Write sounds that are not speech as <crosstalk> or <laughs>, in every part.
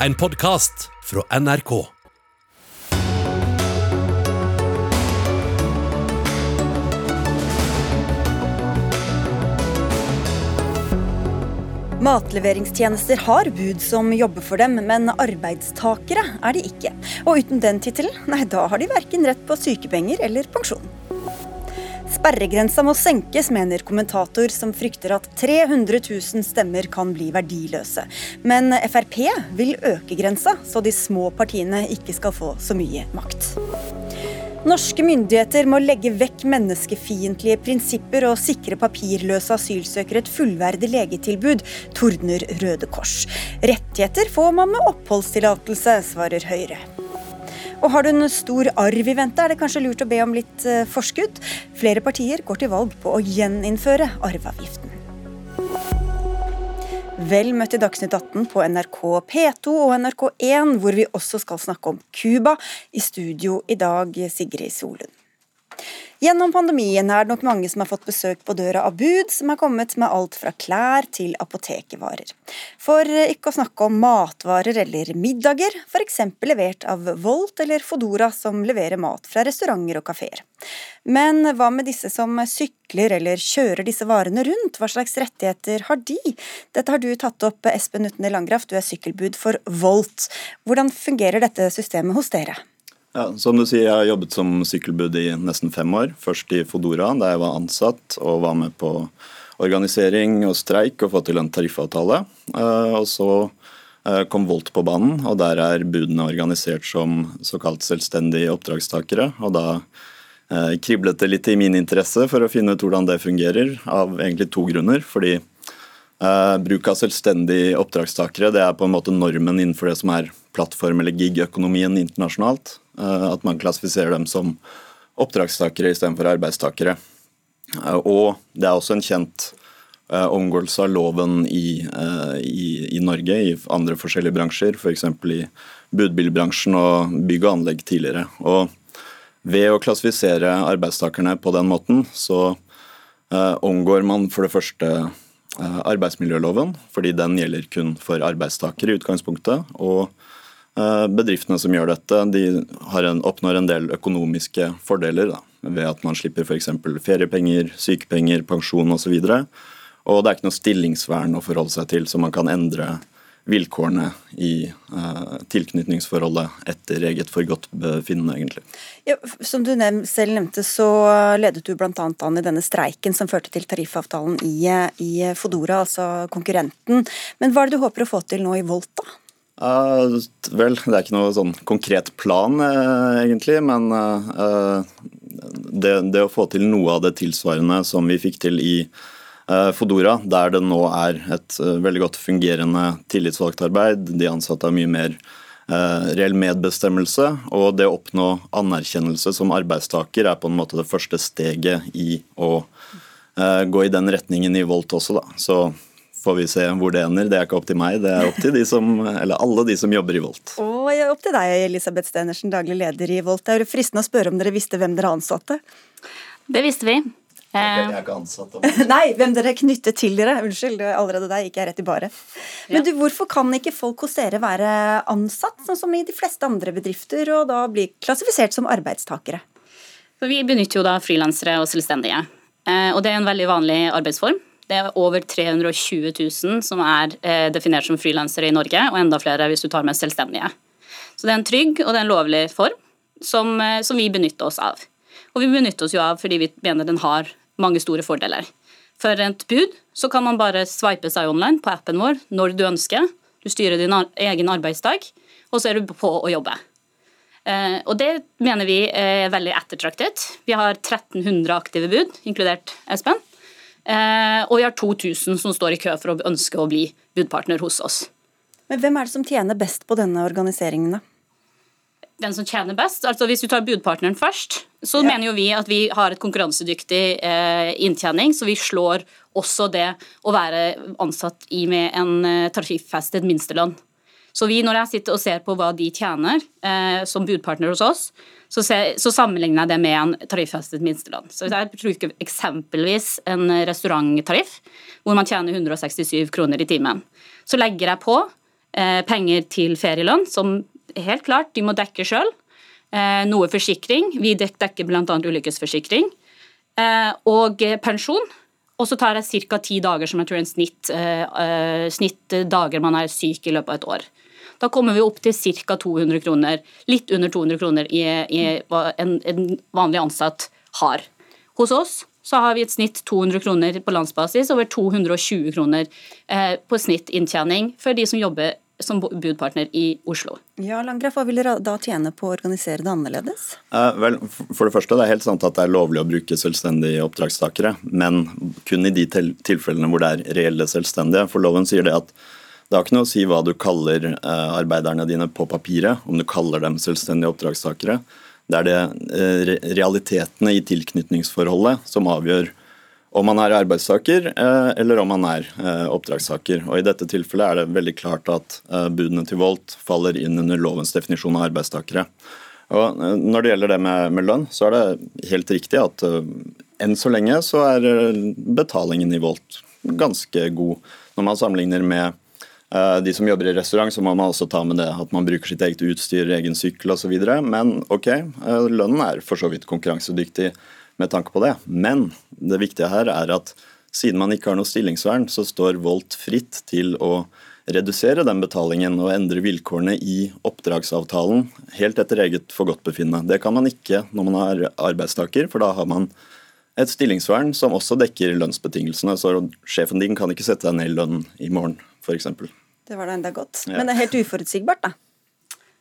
en podkast fra NRK. Matleveringstjenester har bud som jobber for dem, men arbeidstakere er de ikke. Og uten den tittelen, nei, da har de verken rett på sykepenger eller pensjon. Sperregrensa må senkes, mener kommentator som frykter at 300 000 stemmer kan bli verdiløse. Men Frp vil øke grensa, så de små partiene ikke skal få så mye makt. Norske myndigheter må legge vekk menneskefiendtlige prinsipper og sikre papirløse asylsøkere et fullverdig legetilbud, tordner Røde Kors. Rettigheter får man med oppholdstillatelse, svarer Høyre. Og har du en stor arv i vente, er det kanskje lurt å be om litt eh, forskudd. Flere partier går til valg på å gjeninnføre arveavgiften. Vel møtt i Dagsnytt 18 på NRK P2 og NRK1, hvor vi også skal snakke om Cuba. I studio i dag, Sigrid Solund. Gjennom pandemien er det nok mange som har fått besøk på døra av bud som er kommet med alt fra klær til apotekevarer. For ikke å snakke om matvarer eller middager, f.eks. levert av Volt eller Fodora som leverer mat fra restauranter og kafeer. Men hva med disse som sykler eller kjører disse varene rundt, hva slags rettigheter har de? Dette har du tatt opp, Espen Utne Landgraf, du er sykkelbud for Volt. Hvordan fungerer dette systemet hos dere? Ja, som du sier, Jeg har jobbet som sykkelbud i nesten fem år. Først i Fodora, der jeg var ansatt og var med på organisering og streik og få til en tariffavtale. Eh, og så eh, kom Volt på banen, og der er budene organisert som såkalt selvstendige oppdragstakere. Og da eh, kriblet det litt i min interesse for å finne ut hvordan det fungerer, av egentlig to grunner. Fordi bruk av selvstendige oppdragstakere det er på en måte normen innenfor det som er plattform- eller gig-økonomien internasjonalt. Uh, at man klassifiserer dem som oppdragstakere istedenfor arbeidstakere. Uh, og det er også en kjent omgåelse av loven i, i, i, Norge, i andre forskjellige bransjer, f.eks. For i budbilbransjen og bygg og anlegg tidligere. Og ved å klassifisere arbeidstakerne på den måten, så omgår man for det første Eh, arbeidsmiljøloven, fordi den gjelder kun for arbeidstakere i utgangspunktet. Og eh, bedriftene som gjør dette, de en, oppnår en del økonomiske fordeler da, ved at man slipper f.eks. feriepenger, sykepenger, pensjon osv. Og, og det er ikke noe stillingsvern å forholde seg til, så man kan endre vilkårene i eh, tilknytningsforholdet etter eget forgodtbefinnende, egentlig. Ja, som du selv nevnte, så ledet du bl.a. an i denne streiken som førte til tariffavtalen i, i, Fodora, altså konkurrenten. Men hva er det du håper å få til nå i Volt, da? Uh, vel, det er ikke noe sånn konkret plan, uh, egentlig. Men det, det, å få til noe av det tilsvarende som vi fikk til i Eh, Fodora, der det nå er et veldig godt fungerende tillitsvalgt arbeid. De ansatte har mye mer reell medbestemmelse. Og det å oppnå anerkjennelse som arbeidstaker er på en måte det første steget i å gå i den retningen i Volt også, da. Så får vi se hvor det ender. Det er ikke opp til meg, det er opp til de som, eller alle de som jobber i Volt. Og opp til deg, Elisabeth Stenersen, daglig leder i Volt. Det er fristende å spørre om dere visste hvem dere ansatte? Det visste vi. Okay, jeg er ikke ansatt. <laughs> Nei, hvem dere er knyttet til dere. Unnskyld, allerede der gikk jeg rett i bare. Men du, hvorfor kan ikke folk hos dere være ansatt, sånn som i de fleste andre bedrifter, og da bli klassifisert som arbeidstakere? For vi benytter jo da frilansere og selvstendige. Eh, og det er en veldig vanlig arbeidsform. Det er over 320 000 som er eh, definert som frilansere i Norge, og enda flere hvis du tar med selvstendige. Så det er en trygg og det er en lovlig form som, eh, som vi benytter oss av. Og vi benytter oss jo av fordi vi mener den har mange store fordeler. For et bud så kan man bare sveipe seg online på appen vår når du ønsker. Du styrer din egen arbeidsdag, og så er du på å jobbe. Eh, og Det mener vi er veldig ettertraktet. Vi har 1300 aktive bud, inkludert Espen. Eh, og vi har 2000 som står i kø for å ønske å bli budpartner hos oss. Men Hvem er det som tjener best på denne organiseringen? da? den som tjener best. Altså Hvis du tar budpartneren først, så ja. mener jo vi at vi har et konkurransedyktig eh, inntjening, så vi slår også det å være ansatt i med en eh, tariffestet minstelønn. Så vi, når jeg sitter og ser på hva de tjener eh, som budpartner hos oss, så, så, sammenligner jeg det med en tariffestet minstelønn. Så Hvis jeg bruker eksempelvis en restauranttariff hvor man tjener 167 kroner i timen, så legger jeg på eh, penger til ferielønn, som helt klart de må dekke sjøl. Eh, noe forsikring. Vi dekker bl.a. ulykkesforsikring. Eh, og pensjon. Og så tar jeg ca. ti dager, som jeg tror er en snitt, uh, snitt dager man er syk i løpet av et år. Da kommer vi opp til ca. 200 kroner, litt under 200 kroner i, i hva en, en, vanlig ansatt har. Hos oss så har vi et snitt 200 kroner på landsbasis, over 220 kroner eh, på snitt inntjening for de som jobber som budpartner i Oslo. Ja, Landgraf, Hva vil dere da tjene på å organisere det annerledes? Eh, vel, for Det første, det er helt sant at det er lovlig å bruke selvstendige oppdragstakere, men kun i de tilfellene hvor det er reelle selvstendige. For loven sier det at det har ikke noe å si hva du kaller eh, arbeiderne dine på papiret, om du kaller dem selvstendige oppdragstakere. Det er det eh, realitetene i tilknytningsforholdet som avgjør om man er arbeidstaker eh, eller om man er oppdragstaker. Og I dette tilfellet er det veldig klart at budene til Volt faller inn under lovens definisjon av arbeidstakere. Og Når det gjelder det med, med lønn, så er det helt riktig at enn så lenge så er betalingen i Volt ganske god. Når man sammenligner med de som jobber i restaurant, så må man også ta med det at man bruker sitt eget utstyr, egen sykkel osv. Men ok, lønnen er for så vidt konkurransedyktig med tanke på det. Men det viktige her er at siden man ikke har noe stillingsvern, så står Volt fritt til å redusere den betalingen og endre vilkårene i oppdragsavtalen helt etter eget forgodtbefinnende. Det kan man ikke når man er arbeidstaker, for da har man et stillingsvern som også dekker lønnsbetingelsene. Så sjefen din kan ikke sette deg ned i lønn i morgen, f.eks. Det var da enda godt. Ja. Men det er helt uforutsigbart, da?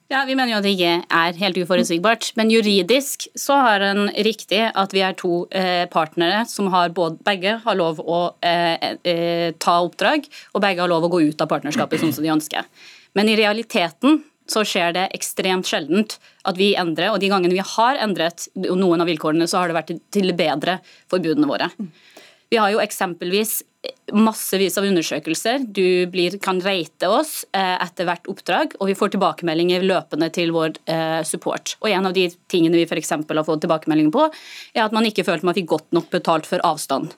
Ja, Vi mener jo at det ikke er helt uforutsigbart. Men juridisk så har en riktig at vi er to eh, partnere som har både, begge har lov å eh, eh, ta oppdrag, og begge har lov å gå ut av partnerskapet sånn som de ønsker. Men i realiteten så skjer det ekstremt sjeldent at vi endrer, og de gangene vi har endret noen av vilkårene, så har det vært til det bedre for budene våre. Vi har jo eksempelvis massevis av undersøkelser. Du blir, kan rate oss eh, etter hvert oppdrag, og vi får tilbakemeldinger løpende til vår eh, support. Og En av de tingene vi for har fått tilbakemelding på, er at man ikke følte man fikk godt nok betalt for avstand.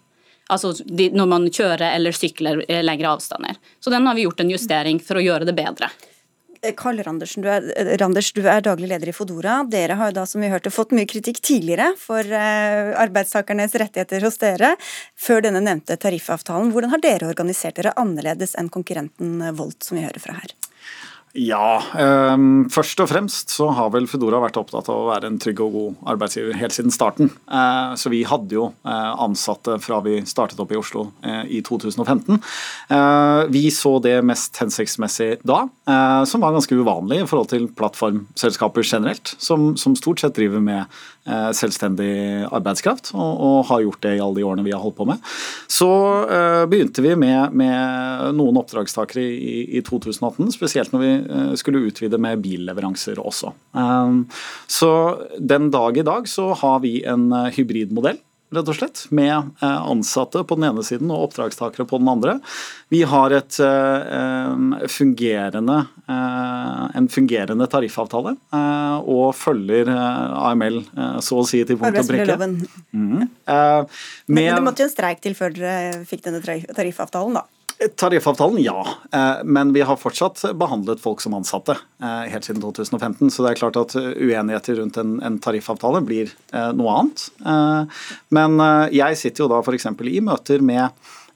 Altså når man kjører eller sykler eh, lengre avstander. Så den har vi gjort en justering for å gjøre det bedre. Karl Randersen, du er, Randers, du er daglig leder i Fodora. Dere har jo da, som vi hørte, fått mye kritikk tidligere for uh, arbeidstakernes rettigheter hos dere, før denne nevnte tariffavtalen. Hvordan har dere organisert dere annerledes enn konkurrenten Volt, som vi hører fra her? Ja, um, først og fremst så har vel Foodora vært opptatt av å være en trygg og god arbeidsgiver helt siden starten. Uh, så vi hadde jo uh, ansatte fra vi startet opp i Oslo uh, i 2015. vi så det mest hensiktsmessig da, som var ganske uvanlig i forhold til plattformselskaper generelt, som, som stort sett driver med selvstendig arbeidskraft, og, og, har gjort det i alle de årene vi har holdt på med. Så begynte vi med, med noen oppdragstakere i, i, 2018, spesielt når vi skulle utvide med billeveranser også. Um, så den dag i dag så har vi en hybridmodell rett og slett, med eh, ansatte på den ene siden og oppdragstakere på den andre. Vi har et eh, fungerende, eh, en fungerende tariffavtale og følger AML så å si til punkt og prikke. Mm. Men det måtte jo en streik til før dere fikk denne tariffavtalen, da? Tariffavtalen, ja. Eh, men vi har fortsatt behandlet folk som ansatte eh, helt siden 2015. Så det er klart at uenigheter rundt en, tariffavtale blir eh, noe annet. Men jeg sitter jo da f.eks. i møter med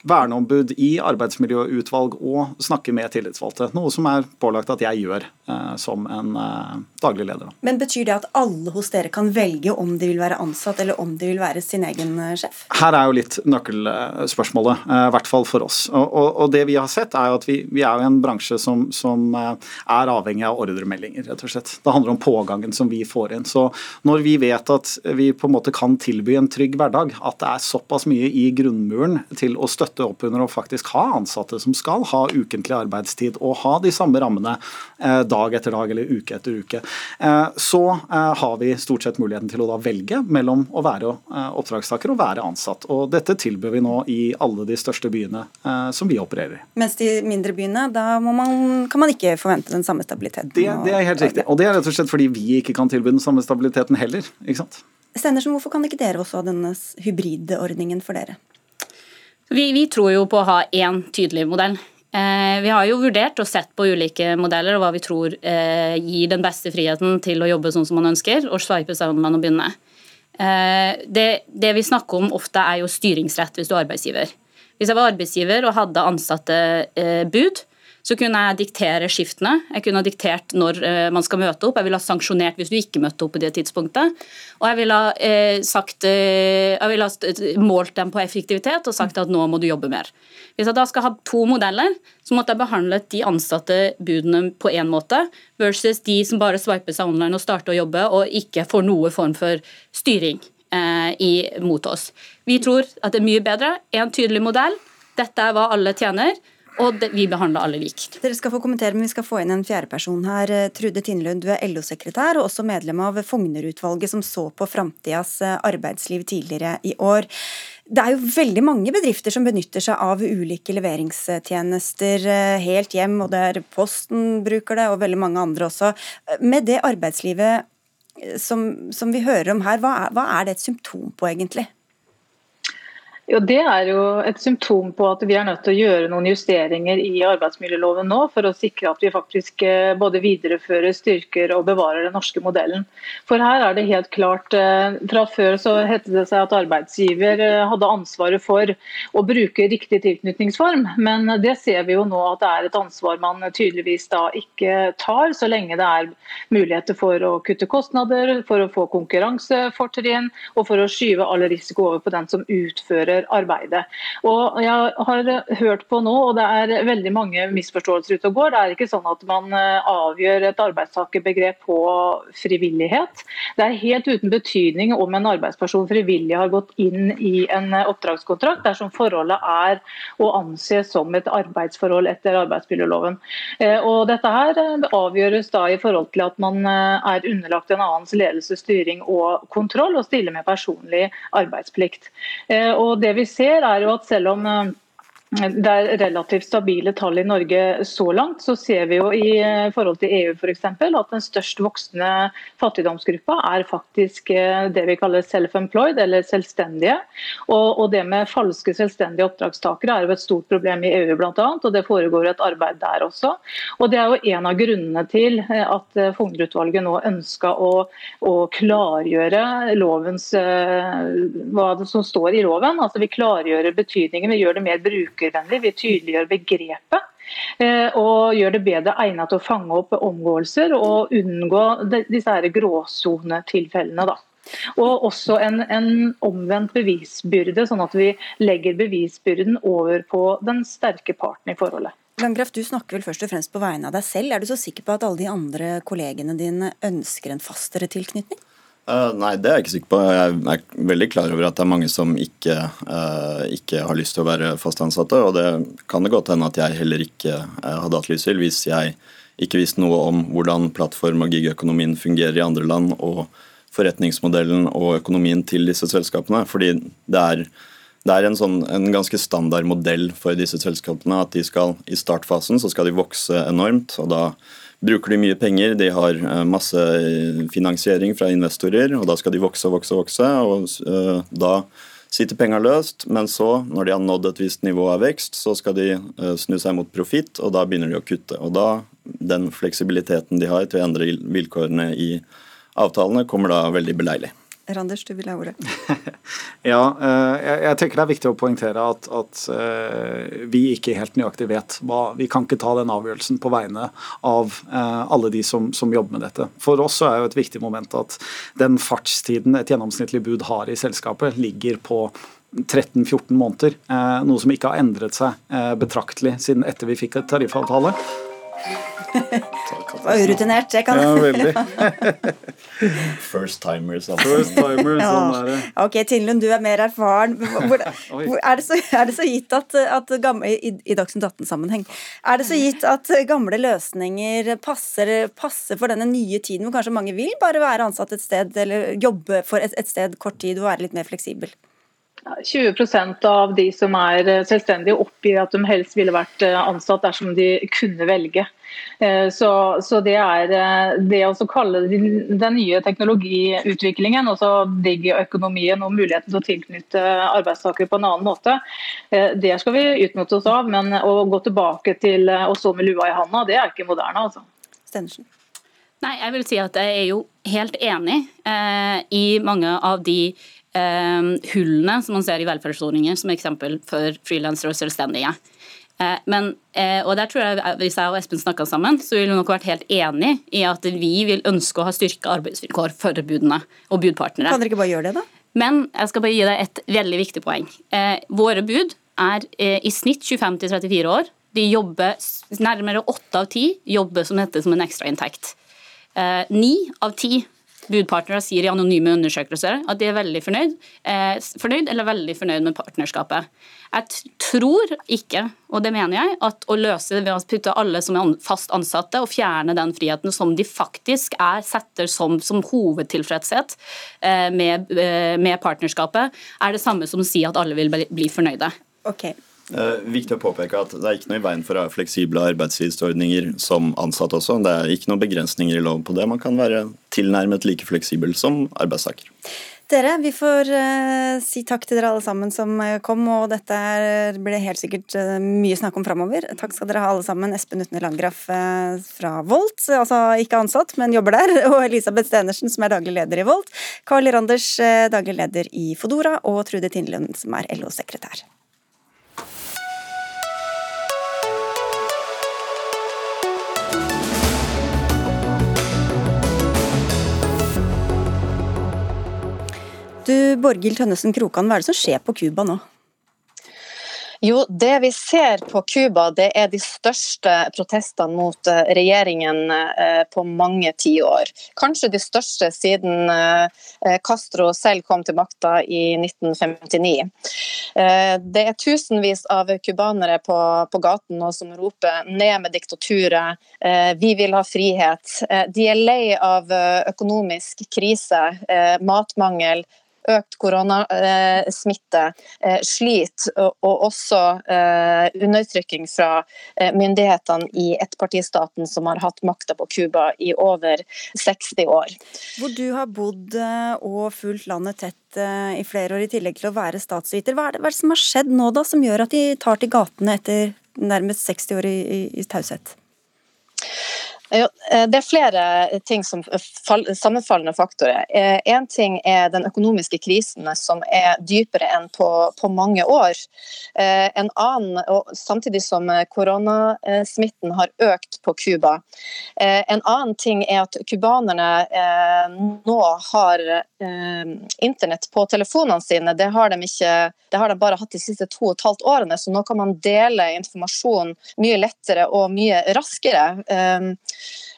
verneombud i arbeidsmiljøutvalg og snakke med tillitsvalgte. Noe som er pålagt at jeg gjør eh, som en eh, daglig leder. Men Betyr det at alle hos dere kan velge om de vil være ansatt eller om de vil være sin egen eh, sjef? Her er jo litt nøkkelspørsmålet, eh, i hvert fall for oss. Og, og, og, det vi har sett er jo at vi, vi er jo en bransje som, som, eh, er avhengig av ordremeldinger, rett og slett. Det handler om pågangen som vi får inn. Så når vi vet at vi på en måte kan tilby en trygg hverdag, at det er såpass mye i grunnmuren til å støtte støtte opp under å faktisk ha ansatte som skal ha ukentlig arbeidstid og ha de samme rammene eh, dag etter dag eller uke etter uke, eh, så eh, har vi stort sett muligheten til å da velge mellom å være oppdragstaker og være ansatt. Og Dette tilbyr vi nå i alle de største byene som vi opererer i. Mens de mindre byene, da man, kan man ikke forvente den samme stabiliteten? Det, det er helt riktig. Og det er rett og slett fordi vi ikke kan tilby den samme stabiliteten heller. ikke sant? Stenersen, hvorfor kan ikke dere også ha denne hybridordningen for dere? Vi, vi, tror jo på å ha én tydelig modell. Eh, vi har jo vurdert og sett på ulike modeller og hva vi tror eh, gir den beste friheten til å jobbe sånn som man ønsker, og sveipe seg man og begynne. Eh, det, det, vi snakker om ofte, er jo styringsrett hvis du er arbeidsgiver. Hvis jeg var arbeidsgiver og hadde ansatte bud, så kunne jeg diktere skiftene. Jeg kunne ha diktert når eh, man skal møte opp. Jeg ville ha sanksjonert hvis du ikke møtte opp på det tidspunktet. Og jeg ville ha, eh, sagt, eh, jeg ville ha målt dem på effektivitet og sagt at nå må du jobbe mer. Hvis jeg da skal ha to modeller, så måtte jeg behandlet de ansatte budene på én måte, versus de som bare sveiper seg online og starter å jobbe og ikke får noe form for styring i, mot oss. Vi tror at det er mye bedre. En tydelig modell. Dette er hva alle tjener. Og det, vi behandler alle likt. Dere skal få kommentere, men vi skal få inn en fjerde person her. Trude Tindlund, du er LO-sekretær og også medlem av Fogner-utvalget som så på framtidas eh, arbeidsliv tidligere i år. Det er jo veldig mange bedrifter som benytter seg av ulike leveringstjenester eh, helt hjem, og det er Posten bruker det, og veldig mange andre også. Med det arbeidslivet eh, som, som vi hører om her, hva er, hva er det et symptom på, egentlig? Jo, Det er jo et symptom på at vi er nødt til å gjøre noen justeringer i arbeidsmiljøloven nå, for å sikre at vi faktisk eh, både viderefører, styrker og bevarer den norske modellen. For her er det helt klart eh, Fra før så hette det seg at arbeidsgiver eh, hadde ansvaret for å bruke riktig tilknytningsform, men det ser vi jo nå at det er et ansvar man tydeligvis da ikke tar, så lenge det er muligheter for å kutte kostnader, for å få konkurransefortrinn og for å skyve all risiko over på den som utfører gjør arbeidet. Og Jeg har hørt på nå, og det er veldig mange misforståelser ute og går. Det er ikke sånn at man eh, avgjør et arbeidstakerbegrep på frivillighet. Det er helt uten betydning om en arbeidsperson frivillig har gått inn i en oppdragskontrakt, dersom forholdet er å anse som et arbeidsforhold etter arbeidsmiljøloven. Eh, og Dette her eh, avgjøres da i forhold til at man er underlagt en annens ledelse, styring og kontroll, og stiller med personlig arbeidsplikt. Og det vi ser er jo at selv om eh, det er relativt stabile tall i Norge så langt. Så ser vi jo i eh, forhold til EU eksempel, at den størst voksende fattigdomsgruppa er faktisk eh, det vi kaller self-employed, eller selvstendige. Og, og, det med falske selvstendige oppdragstakere er jo et stort problem i EU bl.a. Og det foregår et arbeid der også. Og det er jo en av grunnene til eh, at Fougner-utvalget nå ønska å, å, klargjøre lovens, hva som står i loven. Altså Vi klargjører betydningen, vi gjør det mer brukervennlig brukervennlig. Vi tydeliggjør begrepet. Eh, og gjør det bedre egnet til å fange opp omgåelser og unngå disse gråsonetilfellene. Og også en, en, omvendt bevisbyrde, sånn at vi legger bevisbyrden over på den sterke parten i forholdet. Landgraf, Du snakker vel først og fremst på vegne av deg selv. Er du så sikker på at alle de andre kollegene dine ønsker en fastere tilknytning? Uh, nei, det er jeg ikke sikker på. Jeg er veldig klar over at det er mange som ikke, uh, ikke har lyst til å være fast ansatte. Og det kan det godt hende at jeg heller ikke uh, hadde hatt lyst til hvis jeg ikke visste noe om hvordan plattform- og gigøkonomien fungerer i andre land, og forretningsmodellen og økonomien til disse selskapene. Fordi det er, det er en, sånn, en ganske standard modell for disse selskapene at de skal i startfasen så skal de vokse enormt. og da bruker de mye penger. De har eh, masse finansiering fra investorer, og da skal de vokse og vokse og vokse. og uh, da sitter penga løst, men så, når de har nådd et visst nivå av vekst, så skal de snu seg mot profitt, og da begynner de å kutte. Og da, den fleksibiliteten de har til å endre vilkårene i avtalene, kommer da veldig beleilig. Randers, du vil ha ordet. <laughs> ja, eh, jeg, tenker det er viktig å poengtere at, at eh, vi ikke helt nøyaktig vet hva Vi kan ikke ta den avgjørelsen på vegne av eh, alle de som, som jobber med dette. For oss er jo et viktig moment at den fartstiden et gjennomsnittlig bud har i selskapet, ligger på 13-14 måneder. Noe som ikke har endret seg betraktelig siden etter vi fikk et tariffavtale. Var urutinert, det kan Ja, veldig. <laughs> First timers. Altså. First timers, sånn er det. Ok, Tinlund, du er mer erfaren. Hvor, <laughs> hvor, er, det så, er, det så, gitt at, at gamle, i, i Dagsnytt 18-sammenheng, er det så gitt at gamle løsninger passer, passer, for denne nye tiden, hvor kanskje mange vil bare være ansatt et sted, eller jobbe for et, et sted kort tid og være litt mer fleksibel? 20% av de som er eh, selvstendige oppgir at de helst ville vært eh, ansatt dersom de kunne velge. Eh, så, så det er det å kalle den nye teknologiutviklingen, altså digiøkonomien og muligheten til å tilknytte arbeidstakere på en annen måte, det skal vi utnytte oss av. Men å gå tilbake til å stå med lua i handa, det er ikke moderne. altså. Stenersen. Nei, jeg vil si at jeg er jo helt enig eh, i mange av de hullene som man ser i velferdsordninger, som eksempel for frilansere og selvstendige. Eh, men, eh, og der tror jeg Hvis jeg og Espen snakka sammen, så ville vi nok vært helt enig i at vi vil ønske å ha styrka arbeidsvilkår for budene og budpartnere. Kan dere ikke bare gjøre det, da? Men jeg skal bare gi deg et veldig viktig poeng. Eh, våre bud er eh, i snitt 25 34 år. De jobber Nærmere åtte av ti jobber som dette som en ekstrainntekt. Ni av ti budpartnere sier i anonyme undersøkelser at de er veldig fornøyd, eh, fornøyd eller veldig fornøyd med partnerskapet. Jeg tror ikke, og det mener jeg, at å løse det ved å putte alle som er fast ansatte og fjerne den friheten som de faktisk er setter som, som hovedtilfredshet eh, med, eh, med, partnerskapet, er det samme som å si at alle vil bli, fornøyde. Okay. Eh, viktig å påpeke at Det er ikke noe i veien for å ha fleksible arbeidstidsordninger som ansatt også. Det er ikke noen begrensninger i lov på det. Man kan være tilnærmet like fleksibel som arbeidstaker. Dere, vi får eh, si takk til dere alle sammen som eh, kom, og dette blir helt sikkert uh, mye snakk om framover. Takk skal dere ha alle sammen. Espen Utne Landgraf eh, fra Volt, altså ikke ansatt, men jobber der, <laughs> og Elisabeth Stenersen, som er daglig leder i Volt. Carl Randers, daglig leder i Fodora, og Trude Tindlund, som er LO-sekretær. Du, Borghild Tønnesen Krokan, hva er det som skjer på Cuba nå? Jo, Det vi ser på Cuba, det er de største protestene mot eh, regjeringen eh, på mange tiår. Kanskje de største siden eh, Castro selv kom til makta i 1959. Det er tusenvis av cubanere på, på gaten nå som roper 'ned med diktaturet', 'vi vil ha frihet'. De er lei av økonomisk krise, matmangel, økt koronasmitte, eh, slit og også eh, undertrykking fra eh, myndighetene i ettpartistaten som har hatt makta på Cuba i over 60 år. Hvor du har bodd og fulgt landet tett i flere år i tillegg til å være statsviter. Hva er, det, hva er det som har skjedd nå da, som gjør at de tar til gatene etter nærmest 60 år i, i, i taushet? Eh, det er flere ting som sammenfallende faktorer. Én eh, ting er den økonomiske krisen som er dypere enn på, på mange år. Eh, en annen, Samtidig som koronasmitten har økt på Cuba. En annen ting er at cubanerne nå har internett på telefonene sine. Det har, de ikke, det har de bare hatt de siste to og et halvt årene, så nå kan man dele informasjon mye lettere og mye raskere.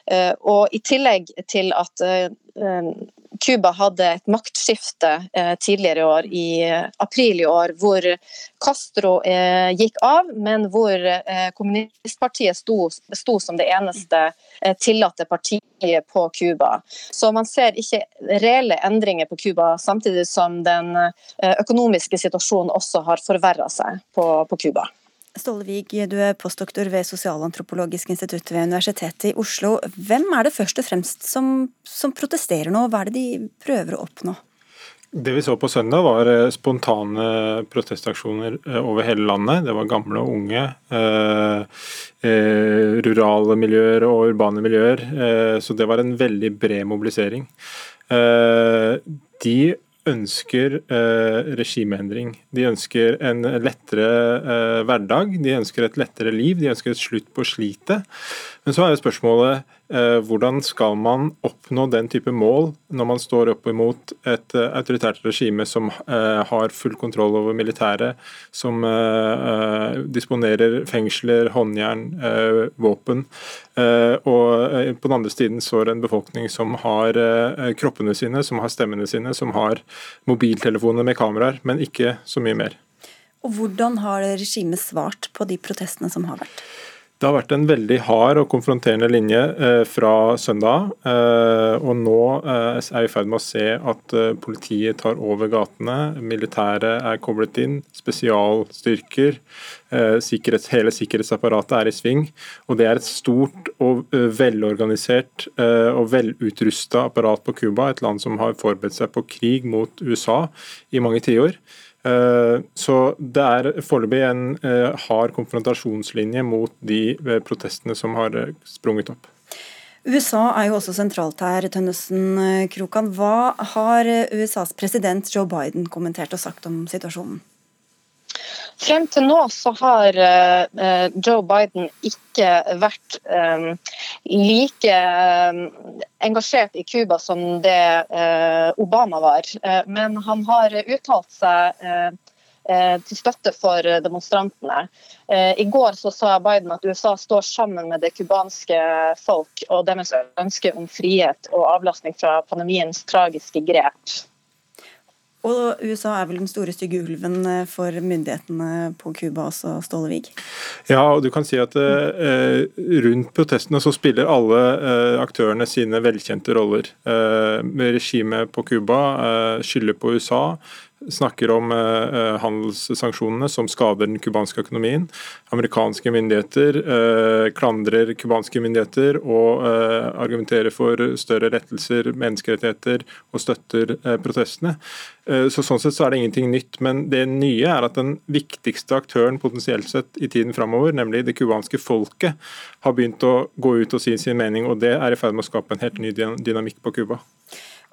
Eh, og I tillegg til at eh, Cuba hadde et maktskifte eh, tidligere i år, i april i år, hvor Castro gikk av, men hvor kommunistpartiet sto, sto som det eneste tillatte partiet på Cuba. Så man ser ikke reelle endringer på Cuba, samtidig som den økonomiske situasjonen også har forverra seg på Cuba. Ståle Wiig, du er postdoktor ved Sosialantropologisk institutt ved Universitetet i Oslo. Hvem er det først og fremst som, som protesterer nå, hva er det de prøver å oppnå? Det vi så på søndag, var eh, spontane protestaksjoner eh, over hele landet. Det var gamle og unge. Eh, eh, rurale miljøer og urbane miljøer. Eh, så det var en veldig bred mobilisering. Eh, de ønsker eh, regimeendring. De ønsker en lettere eh, hverdag, de ønsker et lettere liv, de ønsker et slutt på slitet. Men så er jo spørsmålet hvordan skal man oppnå den type mål når man står opp imot et eh, autoritært regime som eh, har full kontroll over militæret, som disponerer fengsler, håndjern, våpen, og på den andre siden står en befolkning som har kroppene sine, som har stemmene sine, som har mobiltelefoner med kameraer, men ikke så mye mer. Og Hvordan har regimet svart på de protestene som har vært? Det har vært en veldig hard og konfronterende linje eh, fra søndag. Eh, og nå eh, er vi i ferd med å se at eh, politiet tar over gatene. Militæret er koblet inn. Spesialstyrker. Eh, sikkerhets, hele sikkerhetsapparatet er i sving. Og det er et stort og eh, velorganisert og velutrusta apparat på Cuba. Et land som har forberedt seg på krig mot USA i mange tiår. Så det er foreløpig en eh, hard konfrontasjonslinje mot de eh, protestene som har sprunget opp. USA er jo også sentralt her, Tønnesen Krokan. Hva har USAs president Joe Biden kommentert og sagt om situasjonen? Frem til nå så har uh, Joe Biden ikke vært um, like engasjert i Cuba som det Obama var. Men han har uttalt seg til støtte for demonstrantene. I går så sa Biden at USA står sammen med det cubanske folk og deres ønske om frihet og avlastning fra pandemiens tragiske grep. Og USA er vel den store stygge ulven eh, for myndighetene på Cuba også, Stålevig? Ja, og du kan si at eh, rundt protestene så spiller alle eh, aktørene sine velkjente roller. Eh, regimet på Cuba eh, skylder på USA snakker om eh, handelssanksjonene som skader den cubanske økonomien. Amerikanske myndigheter eh, klandrer cubanske myndigheter og eh, argumenterer for større rettelser, menneskerettigheter og støtter eh, protestene. Eh, så Sånn sett så er det ingenting nytt. Men det nye er at den viktigste aktøren potensielt sett i tiden framover, nemlig det cubanske folket, har begynt å gå ut og si sin mening. og Det er i ferd med å skape en helt ny dynamikk på Cuba.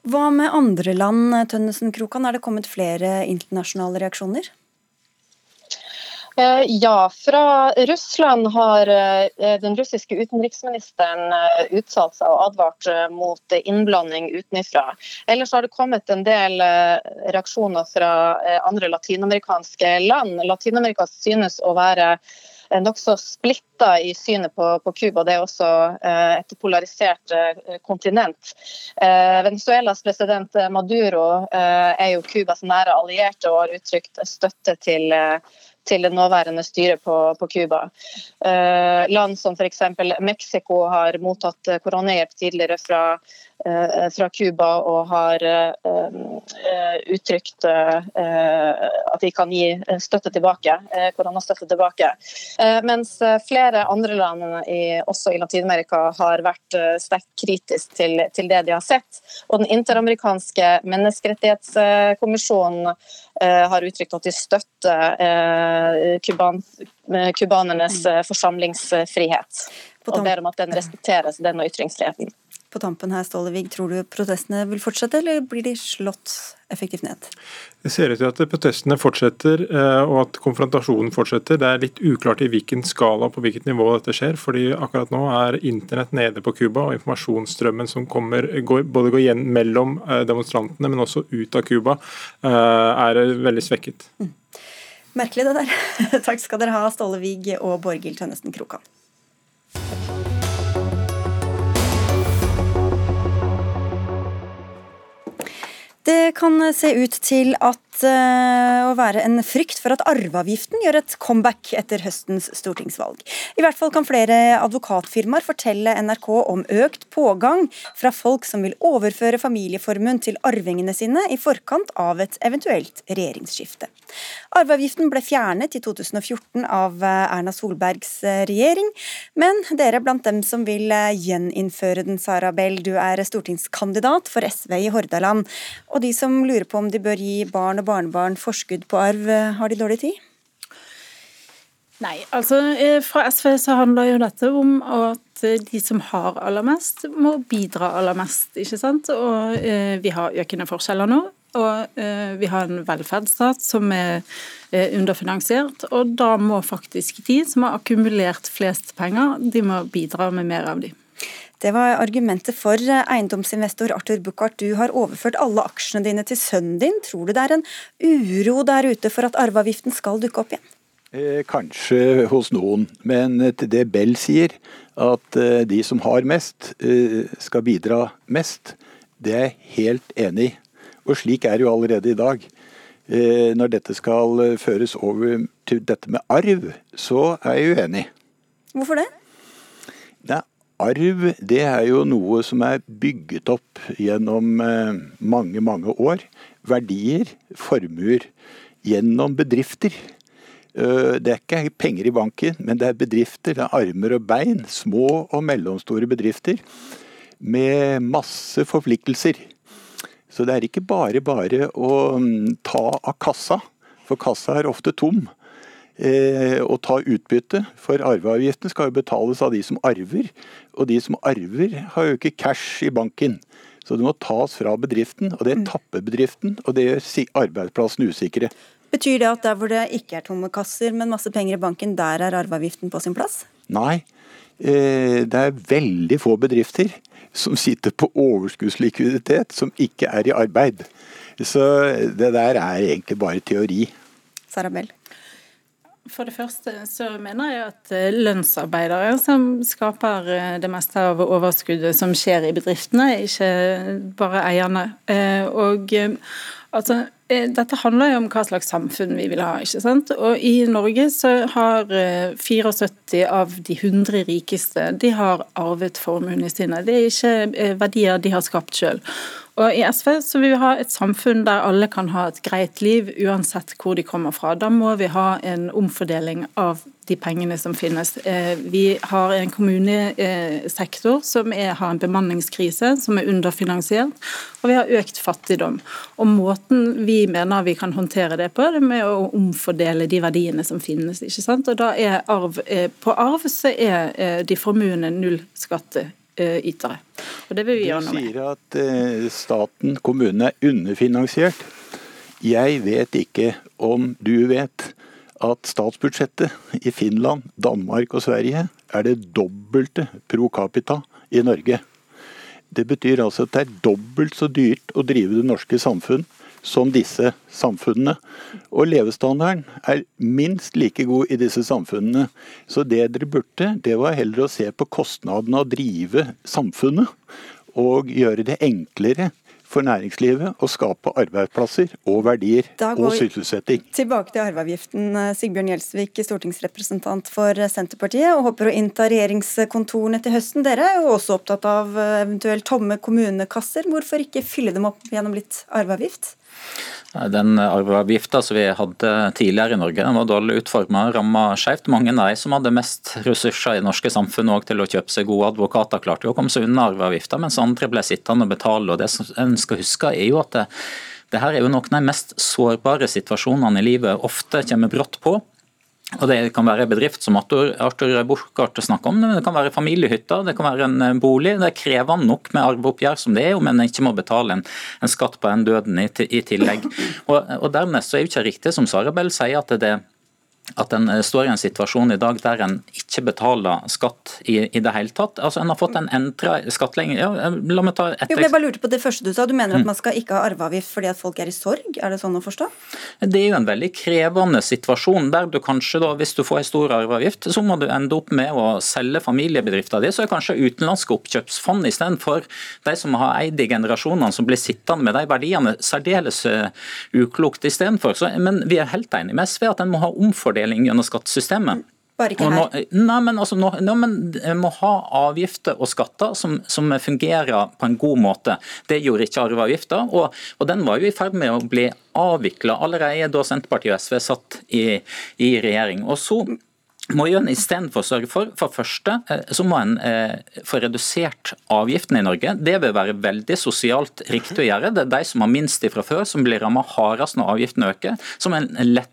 Hva med andre land, Tønnesen Krokan? Er det kommet flere internasjonale reaksjoner? Eh, ja, fra Russland har eh, den russiske utenriksministeren eh, uttalt seg og advart mot innblanding utenfra. Ellers har det kommet en del reaksjoner fra andre latinamerikanske land. Latin-Amerika synes å være nokså splitta i synet på Cuba. Det er også eh, et polarisert eh, kontinent. Eh, Venezuelas president Maduro er jo Cubas nære allierte og har uttrykt støtte til til det nåværende styret på Cuba. Eh, land som f.eks. Mexico har mottatt koronahjelp tidligere fra fra Cuba og har eh, uttrykt eh, at de kan gi støtte tilbake, koronastøtte tilbake. Mens flere andre land, også i Latin-Amerika, har vært sterkt kritisk til, til, det de har sett. Og Den interamerikanske menneskerettighetskommisjonen har uttrykt at de støtter kubanernes forsamlingsfrihet. Og ber om at den respekteres, den og ytringsfriheten på tampen her, Stålevig, tror du protestene vil fortsette, eller blir de slått effektivt ned? Det ser ut til at protestene fortsetter, eh, og at konfrontasjonen fortsetter. Det er litt uklart i hvilken skala og på hvilket nivå dette skjer. fordi akkurat nå er internett nede på Cuba, og informasjonsstrømmen som kommer, både går igjen mellom eh, demonstrantene, men også ut av Cuba, eh, er veldig svekket. Mm. Merkelig det der. <laughs> Takk skal dere ha, Ståle Vig og Borghild Tønnesen Krokan. Det kan se ut til at uh, å være en frykt for at arveavgiften gjør et comeback etter høstens stortingsvalg. I hvert fall kan flere advokatfirmaer fortelle NRK om økt pågang fra folk som vil overføre familieformuen til arvingene sine i forkant av et eventuelt regjeringsskifte. Arveavgiften ble fjernet i 2014 av eh, Erna Solbergs eh, regjering, men dere er blant dem som vil gjeninnføre den, Sara Bell. Du er stortingskandidat for SV i Hordaland. Og de som lurer på om de bør gi barn og barnebarn forskudd på arv, har de dårlig tid? Nei, altså eh, fra SV så handler jo dette om at de som har aller mest, må bidra aller mest, ikke sant. Og eh, vi har økende forskjeller nå. Og eh, vi har en velferdsstat som er eh, underfinansiert. Og da må faktisk de som har akkumulert flest penger, de må bidra med mer av de. Det var argumentet for eh, eiendomsinvestor Arthur Buchardt. Du har overført alle aksjene dine til sønnen din. Tror du det er en uro der ute for at arveavgiften skal dukke opp igjen? Eh, kanskje hos noen, men til det Bell sier, at eh, de som har mest, skal bidra mest, det er jeg helt enig i. Og slik er det jo allerede i dag. Når dette skal føres over til dette med arv, så er jeg uenig. Hvorfor det? Nei, arv det er jo noe som er bygget opp gjennom eh, mange, mange år. Verdier, formuer, gjennom bedrifter. Eh, det er ikke penger i banken, men det er bedrifter. Det er armer og bein. Små og mellomstore bedrifter med masse forpliktelser. Så det er ikke bare bare å mm, ta av kassa, for kassa er ofte tom. Eh, og ta utbytte, for arveavgiften skal jo betales av de som arver. Og de som arver har jo ikke cash i banken. Så det må tas fra bedriften, og det tapper bedriften, og det gjør arbeidsplassen usikre. Betyr det at der hvor det ikke er tomme kasser, men masse penger i banken, der er arveavgiften på sin plass? Nei, eh, det er veldig få bedrifter som sitter på overskuddslikviditet som ikke er i arbeid. Så det der er egentlig bare teori. Sarabell? For det første så mener jeg at eh, lønnsarbeidere som skaper eh, det meste av overskuddet som skjer i bedriftene, ikke bare eierne. Eh, Og eh, altså, eh, dette handler jo om hva slags samfunn vi vil ha. ikke sant? Og I Norge så har eh, 74 av de 100 rikeste de har arvet formuene sine. Det er ikke eh, verdier de har skapt sjøl. Og I SV så vil vi ha et samfunn der alle kan ha et greit liv, uansett hvor de kommer fra. Da må vi ha en omfordeling av de pengene som finnes. Eh, Vi har en kommunesektor som er, har en bemanningskrise, som er underfinansiert, og vi har økt fattigdom. Og Måten vi mener vi kan håndtere det på, det er med å omfordele de verdiene som finnes. ikke sant? Og da er arv, eh, På arv så er formuene null formuende nullskattytere. Og det vil vi gjøre noe med. Du sier at staten, kommunene, er underfinansiert. Jeg vet ikke om du vet at statsbudsjettet i Finland, Danmark og Sverige er det dobbelte pro capita i Norge. Det betyr altså at det er dobbelt så dyrt å drive det norske samfunn som disse samfunnene. Og levestandarden er minst like god i disse samfunnene. Så det dere burde, det var heller å se på kostnadene av å drive samfunnet. Og gjøre det enklere for næringslivet å skape arbeidsplasser og verdier og sysselsetting. Tilbake til arveavgiften. Sigbjørn Gjelsvik, stortingsrepresentant for Senterpartiet, og håper å innta regjeringskontorene til høsten. Dere er jo også opptatt av eh, eventuelt tomme kommunekasser. Hvorfor ikke fylle dem opp gjennom litt arveavgift? Den arveavgifta som vi hadde tidligere i Norge, den var dårlig utforma, ramma skjevt. Mange av de som hadde mest ressurser i det norske samfunnet til å kjøpe seg gode advokater, klarte jo å komme seg unna arveavgifta, mens andre ble sittende og betale. Og det en skal huske er jo at det, det her er jo noen av de mest sårbare situasjonene i livet ofte kommer brått på. Og Det kan være en bedrift som Arthur, Arthur snakker om, men det kan være familiehytter, det kan være en eh, bolig. Det er krevende nok med arveoppgjør som det er, om en ikke må betale en, en skatt på den døden i, i tillegg. <laughs> Og, og Dernest så er det ikke riktig som Sara Bell sier, at det at en står i en situasjon i dag der en ikke betaler skatt i, i det hele tatt. Altså En har fått en endra skattlegging. Ja, la meg ta et Jo, jeg bare lurte på det første du sa. Du mener at man skal ikke ha arveavgift fordi at folk er i sorg? Er det sånn å forstå? Det er jo en veldig krevende situasjon der du kanskje da, hvis du får en stor arveavgift, så må du ende opp med å selge familiebedriften din. Så er kanskje utenlandske oppkjøpsfond istedenfor de som har eid i generasjonene, som blir sittende med de verdiene, særdeles uh, uklokt istedenfor. Men vi er helt enige med SV at en må ha omfordeling gjennom skattesystemet. Bare ikke her. nå, nei, men altså, nå, nå, men må ha avgifter og skatter som, som fungerer på en god måte. Det gjorde ikke arveavgifta, og, og den var jo i ferd med å bli avvikla allerede da Senterpartiet og SV satt i, i regjering. Og så må jo en istedenfor sørge for for første, eh, så må en eh, få redusert avgiftene i Norge. Det vil være veldig sosialt riktig å gjøre. Det er de som har minst fra før, som blir rammet hardest når avgiftene øker. Som en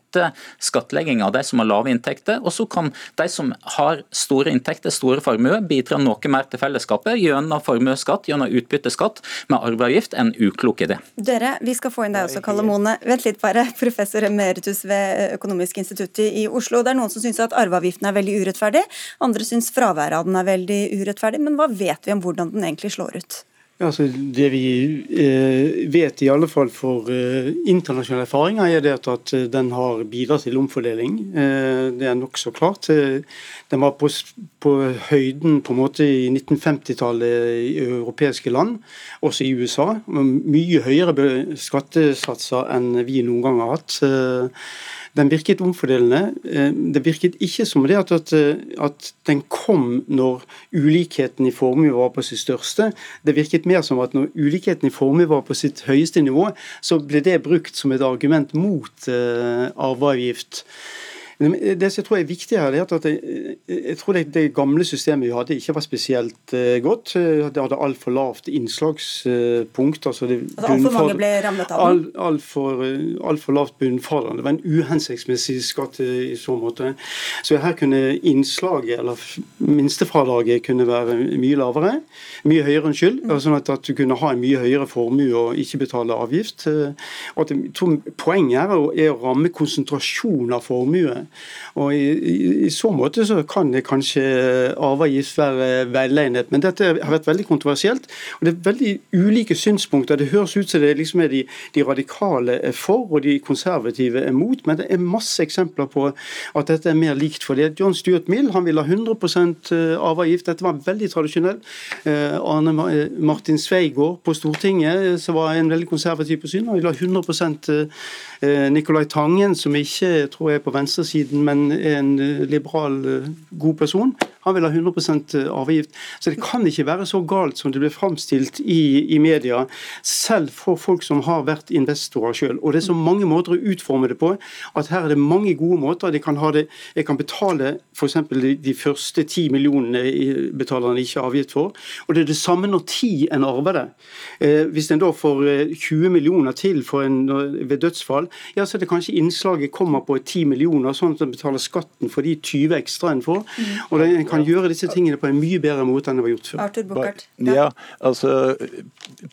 lette skattlegging av de som har lave inntekter. Og så kan de som har store inntekter, store formuer, bidra noe mer til fellesskapet gjennom formuesskatt, gjennom utbytteskatt. Med arveavgift en uklok idé. Dere, vi skal få inn deg også, Kalle Mone. Vent litt bare, professor emeritus ved Økonomisk institutt i Oslo. Det er noen som syns at arveavgiften er veldig urettferdig, andre syns fraværet av den er veldig urettferdig. Men hva vet vi om hvordan den egentlig slår ut? Altså det vi eh, vet, i alle fall for eh, internasjonale erfaringer, er det at, eh, den har bidratt til omfordeling. Eh, det er nokså klart. Eh, den var på, på høyden på en måte i 1950-tallet i europeiske land, også i USA. Mye høyere skattesatser enn vi noen gang har hatt. Eh, Den virket omfordelende. Eh, det virket ikke som det at, at, at den kom når ulikheten i formue var på sitt største. Det virket mer som at når ulikheten i formue var på sitt høyeste nivå, så ble det brukt som et argument mot uh, arveavgift. Det som jeg tror er viktig her, er at jeg, jeg tror det, det, gamle systemet vi hadde ikke var spesielt uh, godt. Det hadde altfor lavt innslagspunkt. altså det altså Altfor mange ble rammet av den? Altfor alt for lavt bunnfradrag. Det var en uhensiktsmessig skatt i så måte. Så her kunne innslaget, eller minstefradraget, kunne være mye lavere. Mye høyere, unnskyld. Mm. Sånn at, at, du kunne ha en mye høyere formue og ikke betale avgift. Og at to, Poenget her er å ramme konsentrasjon av formue. Og i, i, i, så måte så kan det kanskje arveavgift være velegnet, men dette har vært veldig kontroversielt. og Det er veldig ulike synspunkter. Det høres ut som det liksom er de, de radikale er for og de konservative er mot, men det er masse eksempler på at dette er mer likt for det. John Stuart Mill han ville ha 100 eh, arveavgift. Dette var veldig tradisjonell. Eh, Arne Martin Sveigård på Stortinget, eh, som var en veldig konservativ på syn, han ville ha 100 Nicolai Tangen, som ikke tror jeg er på venstresiden venstresiden, men en eh, liberal, eh, god person. Han vil ha 100 eh, arvegift. Så det kan ikke være så galt som det blir framstilt i, i, media, selv for folk som har vært investorer sjøl. Og det er så mange måter å utforme det på at her er det mange gode måter. De kan ha det, jeg kan betale f.eks. De, de første ti millionene betaler han ikke avgift for. Og det er det samme når ti en arver det. Eh, hvis en da får 20 millioner til en, ved dødsfall, ja, så er det kanskje innslaget kommer på 10 millioner. sånn sånn at en betaler skatten for de 20 ekstra en får. Mm. Og En kan gjøre disse tingene på en mye bedre måte enn det var gjort før. Arthur Bukkart. Ja, altså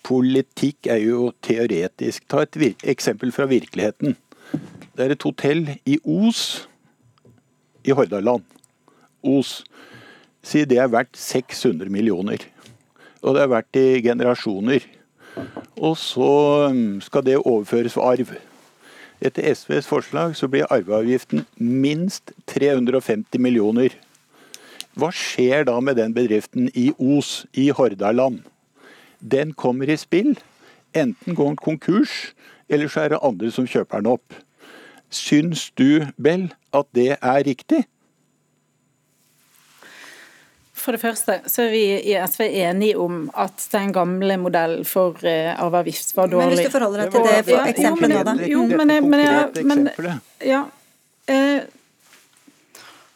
Politikk er jo teoretisk. Ta et eksempel fra virkeligheten. Det er et hotell i Os i Hordaland. Os. Si det er verdt 600 millioner. Og det er verdt i generasjoner. Og så um, skal det overføres for arv. Etter SVs forslag så blir arveavgiften minst 350 millioner. Hva skjer da med den bedriften i Os i Hordaland? Den kommer i spill. Enten går den konkurs, eller så er det andre som kjøper den opp. Syns du, Bell, at det er riktig? For det første så er vi i SV enige om at den gamle modellen for uh, arveavgift var dårlig. Men hvis du forholder deg til det, det eksempelet nå, da? Jo, men, men, jeg, men ja, eh,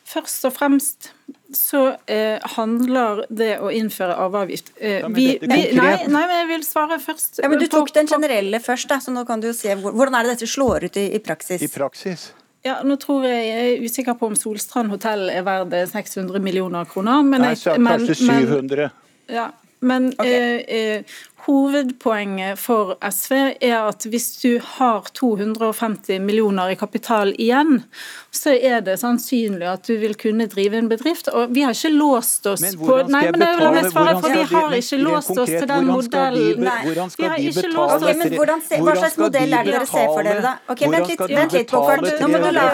Først og fremst så eh, handler det å innføre arveavgift uh, vi, vi, nei, nei, men jeg vil svare først. Ja, men Du tok den generelle først, da, så nå kan du jo se hvordan er det dette slår ut i, i praksis. I praksis? Ja, nå tror jeg, jeg er usikker på om Solstrand hotell er verdt 600 millioner kroner. Men Nei, så kanskje 700. Men, ja, men okay. eh, eh, Hovedpoenget for SV er at hvis du har 250 millioner i kapital igjen, så er det sannsynlig at du vil kunne drive en bedrift. Og vi har ikke låst oss på Nei, men det vil jeg svare, for vi har ikke låst oss til den modellen. Nei, har ikke låst oss okay, men hvordan, Hva slags modell er det dere ser for dere, da? Ok, Vent litt, vent litt. Nå må du la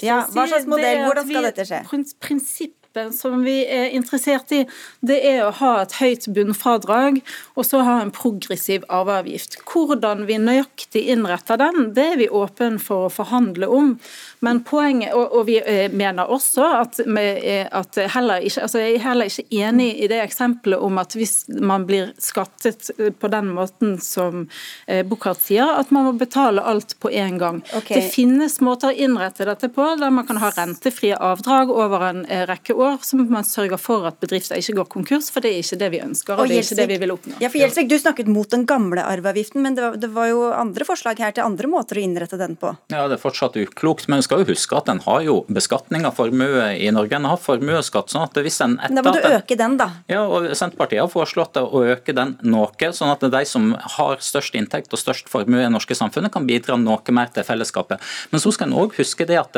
ja, Hva slags modell, hvordan skal dette skje? Prinsipp som vi er interessert i, det er å ha et høyt bunnfradrag og så ha en progressiv arveavgift. Hvordan vi nøyaktig innretter den, det er vi åpne for å forhandle om. Men poenget, og, og vi eh, mener også at, med, at heller ikke, altså jeg er heller ikke enig i det eksempelet om at hvis man blir skattet på den måten som eh, Buchardt sier, at man må betale alt på en gang. Okay. Det finnes måter å innrette dette på, der man kan ha rentefrie avdrag over en eh, rekke år, så må man sørge for at bedrifter ikke går konkurs, for det er ikke det vi ønsker, og, og det er ikke det vi vil oppnå. Ja, for Gjelsvik, Du snakket mot den gamle arveavgiften, men det var, det var jo andre forslag her til andre måter å innrette den på? Ja, det er fortsatt uklokt. men skal jo huske at en har jo beskatning av formue i Norge. En har formuesskatt. sånn at hvis en Da må du øke den, da. Ja, og Senterpartiet har foreslått å øke den noe, sånn at de som har størst inntekt og størst formue i det norske samfunnet, kan bidra noe mer til fellesskapet. Men så skal en òg huske det at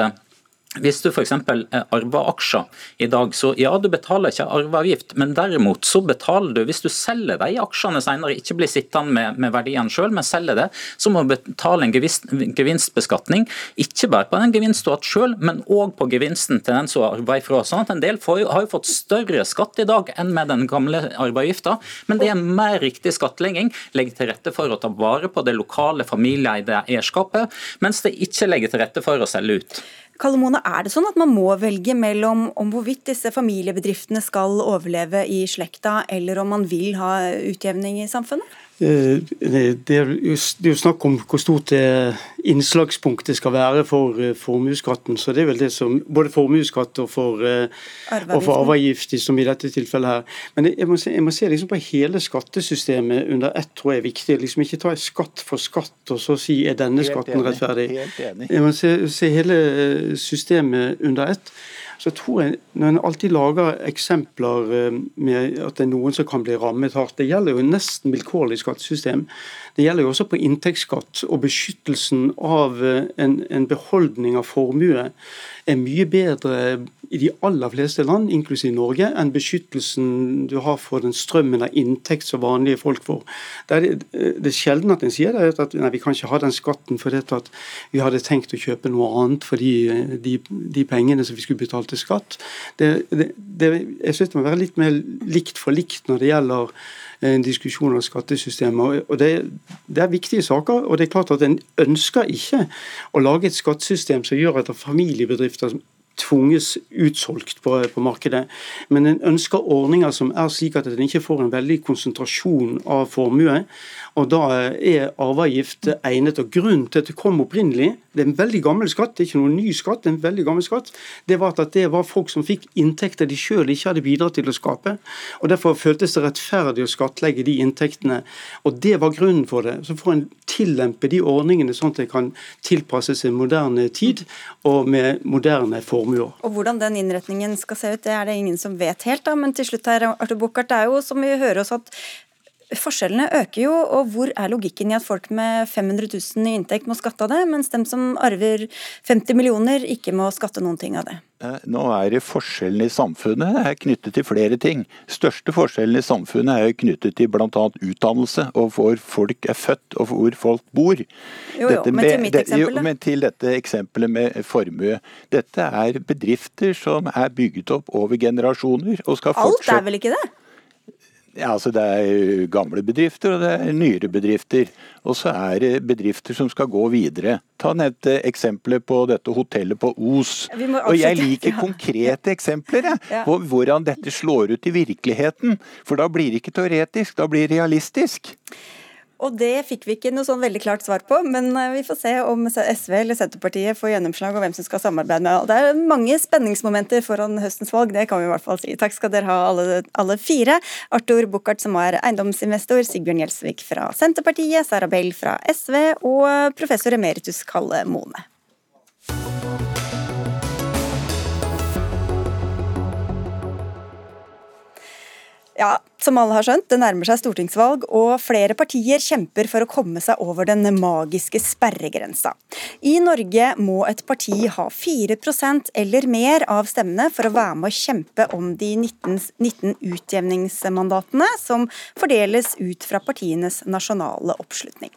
hvis du f.eks. arver aksjer i dag, så ja, du betaler ikke arveavgift, men derimot så betaler du, hvis du selger de aksjene senere, ikke blir sittende med, med verdiene sjøl, men selger det, så må du betale en gevinst, gevinstbeskatning. Ikke bare på den gevinst du har hatt sjøl, men òg på gevinsten til den som arver ifra. Sånn at en del får, har jo fått større skatt i dag enn med den gamle arveavgifta, men det er mer riktig skattlegging. Legger til rette for å ta vare på det lokale familieeide eierskapet, mens det ikke legger til rette for å selge ut. Kalle Mone, er det sånn at man må velge mellom om hvorvidt disse familiebedriftene skal overleve i slekta, eller om man vil ha utjevning i samfunnet? Eh, det er jo snakk om hvor stort innslagspunktet skal være for eh, formuesskatten. Så det er vel det som Både formuesskatt og for, eh, og for arveavgift, som i dette tilfellet her. Men jeg må se, jeg må se liksom på hele skattesystemet under ett, tror jeg er viktig. Liksom ikke ta skatt for skatt og så si er denne skatten rettferdig. Jeg må se, se hele systemet under ett så tror jeg når en alltid lager eksempler eh, med at det er noen som kan bli rammet hardt Det gjelder jo nesten vilkårlig skattesystem. Det gjelder jo også på inntektsskatt. Og beskyttelsen av eh, en, en beholdning av formue er mye bedre i de aller fleste land, inklusiv Norge, enn beskyttelsen du har for den strømmen av inntekt som vanlige folk får. Det er, det er sjelden at en sier det, at nei, vi kan ikke ha den skatten fordi vi hadde tenkt å kjøpe noe annet for de, de, de pengene som vi skulle betalt til skatt. Det, det, jeg synes det må være litt mer likt for likt når det gjelder en diskusjon om skattesystemet. og det, det, er viktige saker. og det er klart at En ønsker ikke å lage et skattesystem som gjør at familiebedrifter tvunges utsolgt på, på, markedet. Men en ønsker ordninger som er slik at en ikke får en veldig konsentrasjon av formue. Og Da er arveavgift egnet. og Grunnen til at det kom opprinnelig, det er en veldig gammel skatt, det er ikke noen ny skatt, det er en veldig gammel skatt, det var at det var folk som fikk inntekter de sjøl ikke hadde bidratt til å skape. og Derfor føltes det rettferdig å skattlegge de inntektene. og Det var grunnen for det. Så får en tillempe de ordningene sånn at det kan tilpasses en moderne tid og med moderne formuer. Og Hvordan den innretningen skal se ut, det er det ingen som vet helt. da, Men til slutt her, Arthur Buchardt, det er jo som vi hører oss at Forskjellene øker jo, og hvor er logikken i at folk med 500 000 i inntekt må skatte av det, mens dem som arver 50 millioner ikke må skatte noen ting av det? Eh, nå er det forskjellene i samfunnet er knyttet til flere ting. Største forskjellen i samfunnet er knyttet til bl.a. utdannelse, og hvor folk er født og hvor folk bor. Jo, jo, men til mitt eksempel, jo, Men til dette eksempelet med formue. Dette er bedrifter som er bygget opp over generasjoner. og skal fortsette... Alt er vel ikke det? Ja, altså Det er gamle bedrifter og det er nyere bedrifter. Og så er det bedrifter som skal gå videre. Ta nevnte eksempelet på dette hotellet på Os. Og Jeg liker <laughs> konkrete eksempler ja. på hvordan dette slår ut i virkeligheten. For da blir det ikke teoretisk, da blir det realistisk. Og det fikk vi ikke noe sånn veldig klart svar på, men eh, vi får se om SV eller Senterpartiet får gjennomslag, og hvem som skal samarbeide med. Det er mange spenningsmomenter foran høstens valg, det kan vi i hvert fall si. Takk skal dere ha alle, alle fire. Arthur Buchardt som er eiendomsinvestor, Sigbjørn Gjelsvik fra Senterpartiet, Sara Bell fra SV og professor emeritus Kalle Mone. Ja, som alle har skjønt, det nærmer seg stortingsvalg, og flere partier kjemper for å komme seg over den magiske sperregrensa. I Norge må et parti ha 4% eller mer av stemmene for å være med å kjempe om de 19, 19 utjevningsmandatene som fordeles ut fra partienes nasjonale oppslutning.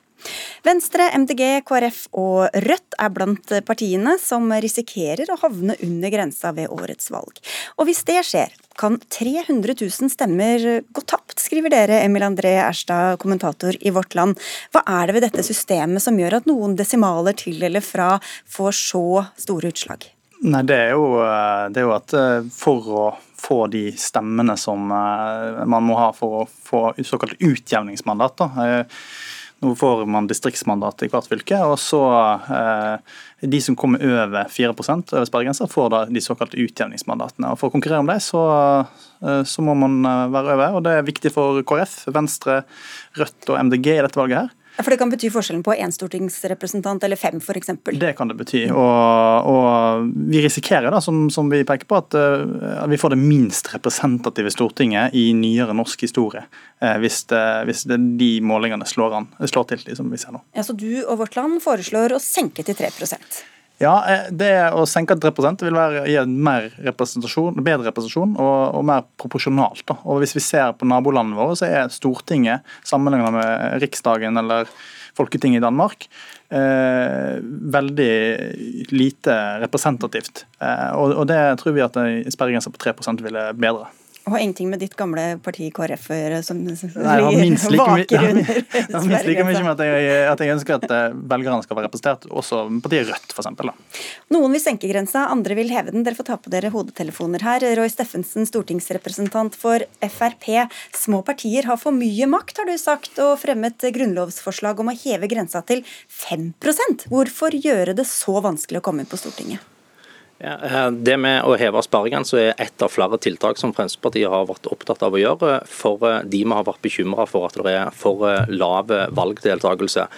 Venstre, MDG, KrF og Rødt er blant partiene som risikerer å havne under grensa ved årets valg. Og hvis det skjer, kan 300 000 stemmer gå tapt, skriver dere, Emil André Erstad, kommentator i Vårt Land. Hva er det ved dette systemet som gjør at noen desimaler til eller fra får så store utslag? Nei, det er jo, det er jo at eh, for å få de stemmene som eh, man må ha for å få såkalt utjevningsmandat, da, eh, nå får man distriktsmandat i hvert fylke. og så eh, De som kommer over 4 over sperregrensa, får da de såkalte utjevningsmandatene. og For å konkurrere om det, så, eh, så må man eh, være over. og Det er viktig for KrF, Venstre, Rødt og MDG i dette valget. her. For Det kan bety forskjellen på én stortingsrepresentant eller fem, f.eks.? Det kan det bety. Og, og vi risikerer, da, som, som, vi peker på, at, uh, vi får det minst representative Stortinget i nyere norsk historie. Uh, hvis, det, hvis de målingene slår, an, slår til, som vi ser nå. Ja, Så du og Vårt Land foreslår å senke til 3 Ja, eh, det å senke til 3% vil være, gi mer representasjon, bedre representasjon og, og mer proporsjonalt. Og Hvis vi ser på nabolandene våre, så er Stortinget sammenlignet med Riksdagen eller Folketinget i Danmark eh, veldig lite representativt. Eh, og, og, Det tror vi at en sperregrense på 3% ville bedre. Har ingenting med ditt gamle parti KrF å gjøre, som Nei, minst like mye, jeg har minst like mye <laughs> med at jeg, at jeg, ønsker at eh, velgerne skal være representert, også partiet Rødt f.eks. Noen vil senke grensa, andre vil heve den. Dere får ta på dere hodetelefoner her. Roy Steffensen, stortingsrepresentant for Frp. Små partier har for mye makt, har du sagt, og fremmet grunnlovsforslag om å heve grensa til 5% Hvorfor gjøre det så vanskelig å komme inn på Stortinget? Ja, eh, det med å heve sperregrensa er ett av flere tiltak som Fremskrittspartiet har vært opptatt av å gjøre for eh, de vi har vært bekymra for at det er for eh, lav valgdeltakelse.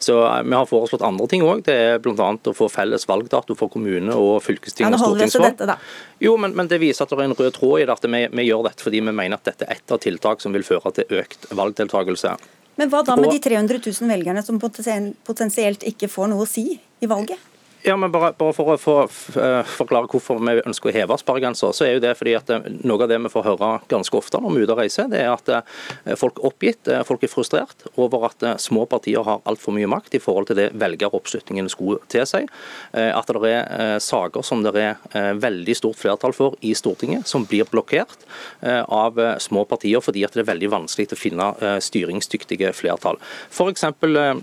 Så Vi har foreslått andre ting òg. Det er bl.a. å få felles valgdato for kommune- og fylkesting og stortingsvalg. Jo, men, men, det viser at det er en rød tråd i det. at vi, vi, gjør dette fordi vi mener at dette er ett av tiltak som vil føre til økt valgdeltakelse. Men hva da med de 300 000 velgerne som potensielt ikke får noe å si i valget? Ja, men bare, bare for å for, uh, forklare hvorfor vi ønsker å heve sperregrensa, så er jo det fordi at uh, noe av det vi får høre ganske ofte når vi er ute og reiser, det er at uh, folk er oppgitt, folk er frustrert over at små partier har altfor mye makt i forhold til det velgeroppslutningen skulle seg. At det er saker som det er veldig stort flertall for i Stortinget, som blir blokkert av små partier fordi at det er veldig vanskelig å finne styringsdyktige flertall. For eksempel, Eh,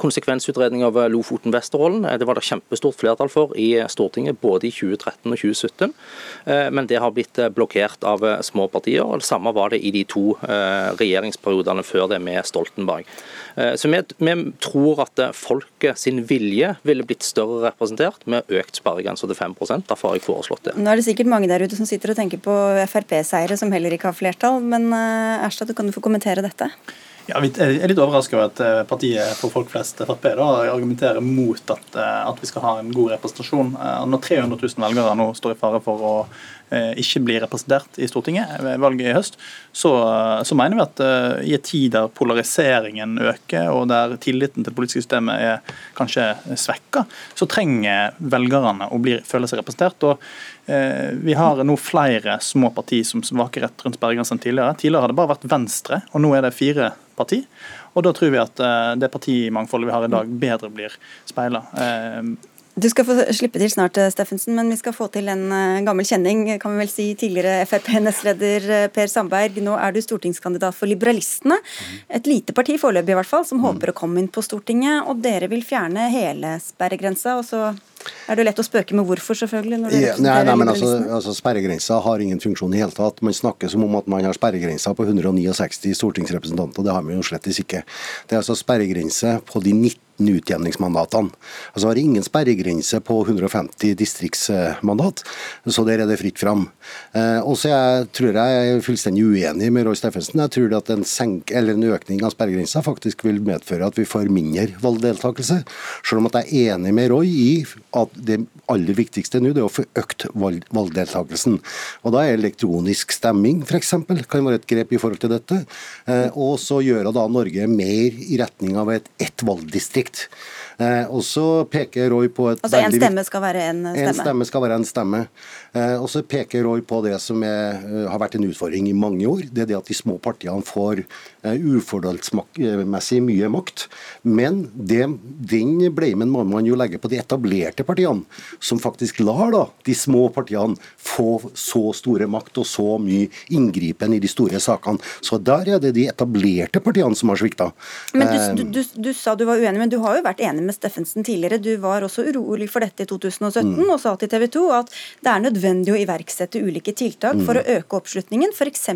konsekvensutredning av Lofoten-Vesterålen eh, det var det kjempestort flertall for i Stortinget både i 2013 og 2017, eh, men det har blitt blokkert av små partier. og Det samme var det i de to regjeringsperiodene før det med Stoltenberg. Så vi, tror at folket sin vilje ville blitt større representert med økt sperregrense til 5 Derfor har jeg foreslått det. Nå er det sikkert mange der ute som sitter og tenker på Frp-seire som heller ikke har flertall, men Erstad, kan du få kommentere dette? Ja, Vi er litt overrasket over at eh, partiet for folk flest, Frp, da, argumenterer mot at, eh, at, vi skal ha en god representasjon. Eh, når 300 000 velgere nå står i fare for å ikke blir representert i Stortinget ved valget i høst, så, så mener vi at i en tid der polariseringen øker, og der tilliten til det politiske systemet er kanskje svekka, så trenger velgerne å bli, føle seg representert. og vi har nå flere små partier som vaker rett rundt sperregrensen enn tidligere. Tidligere har det bare vært Venstre, og nå er det fire parti. Og da tror vi at eh, det partimangfoldet vi har i dag, bedre blir speila. Eh, du skal få slippe til snart, eh, Steffensen, men vi skal få til en gammel kjenning. kan vi vel si Tidligere Frp-nestleder Per Sandberg, nå er du stortingskandidat for Liberalistene. Et lite parti foreløpig i hvert fall, som håper å komme inn på Stortinget. Og dere vil fjerne hele sperregrensa. og så er det lett å spøke med hvorfor, selvfølgelig? Ja, nei, nei, men altså, altså, Sperregrensa har ingen funksjon i hele tatt. Man snakker som om at man har sperregrensa på 169 stortingsrepresentanter. Det har man jo slett ikke. Det er altså sperregrense på de 19 utjevningsmandatene. Altså har ingen sperregrense på 150 distriktsmandat, så der er det fritt fram. Eh, og så tror jeg er fullstendig uenig med Roy Steffensen. Jeg tror at en, senk, en økning av sperregrensa faktisk vil medføre at vi får mindre valgdeltakelse. Selv om at jeg er enig med Roy i at det aller viktigste nå er å få økt valg, valgdeltakelsen. Og Da er elektronisk stemming f.eks. kan være et grep i forhold til dette. Eh, og så gjøre da Norge mer i retning av et ett Right. Eh, og så peker Roy på et Altså en stemme skal være en stemme? En stemme skal være en stemme. Eh, og så peker Roy på det som er, eh, har vært en utfordring i mange år. Det er det at de små partiene får uforholdsmessig mye makt. Men det, den blamen må man jo legge på de etablerte partiene, som faktisk lar da de små partiene få så store makt og så mye inngripen i de store sakene. Så der er det de etablerte partiene som har svikta. Men du, du, du, du sa du var uenig, men du har jo vært enig med med Steffensen tidligere. Du var også urolig for dette i 2017 mm. og sa til TV 2 at det er nødvendig å iverksette ulike tiltak mm. for å øke oppslutningen, f.eks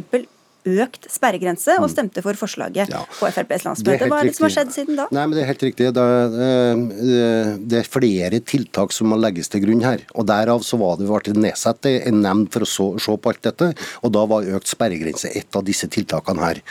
økt sperregrense, og mm. stemte for forslaget ja. på FrPs landsmøte. Hva er det som har skjedd siden da? Nei, men Det er helt riktig. Det er, eh, det er flere tiltak som må legges til grunn her. og Derav så var det ble nedsatt en nemnd for å så, se på alt dette. og Da var økt sperregrense et av disse tiltakene her.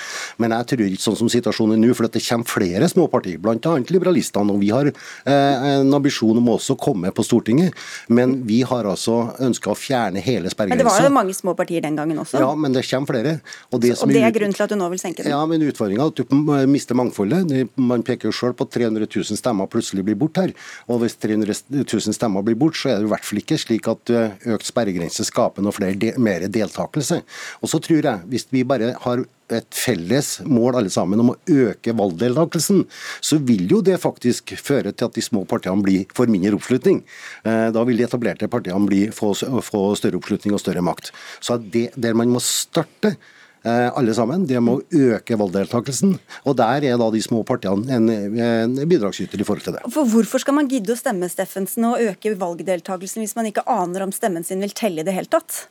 Men jeg tror ikke sånn som situasjonen er nå, for det kommer flere småpartier, bl.a. liberalistene. og Vi har eh, en ambisjon om også å komme på Stortinget, men vi har altså ønska å fjerne hele sperregrensa. Men det var jo mange små partier den gangen også? Ja, men det kommer flere. og det og det er grunnen til at du nå vil senke den? Ja, men utfordringa er at du mister mangfoldet. Man peker jo sjøl på at 300 000 stemmer plutselig blir borte her. Og hvis 300 000 stemmer blir borte, så er det i hvert fall ikke slik at eh, økt sperregrense skaper noe flere de mer deltakelse. Og så tror jeg, hvis vi bare har et felles mål alle sammen om å øke valgdeltakelsen, så vil jo det faktisk føre til at de små partiene blir, får mindre oppslutning. Eh, Da vil de etablerte partiene bli, få, få større oppslutning og større makt. Så det, der man må starte alle sammen, det må øke valgdeltakelsen. Og der er da de små partiene en, en bidragsyter i forhold til det. For Hvorfor skal man gidde å stemme Steffensen og øke valgdeltakelsen hvis man ikke aner om stemmen sin vil telle i det hele tatt?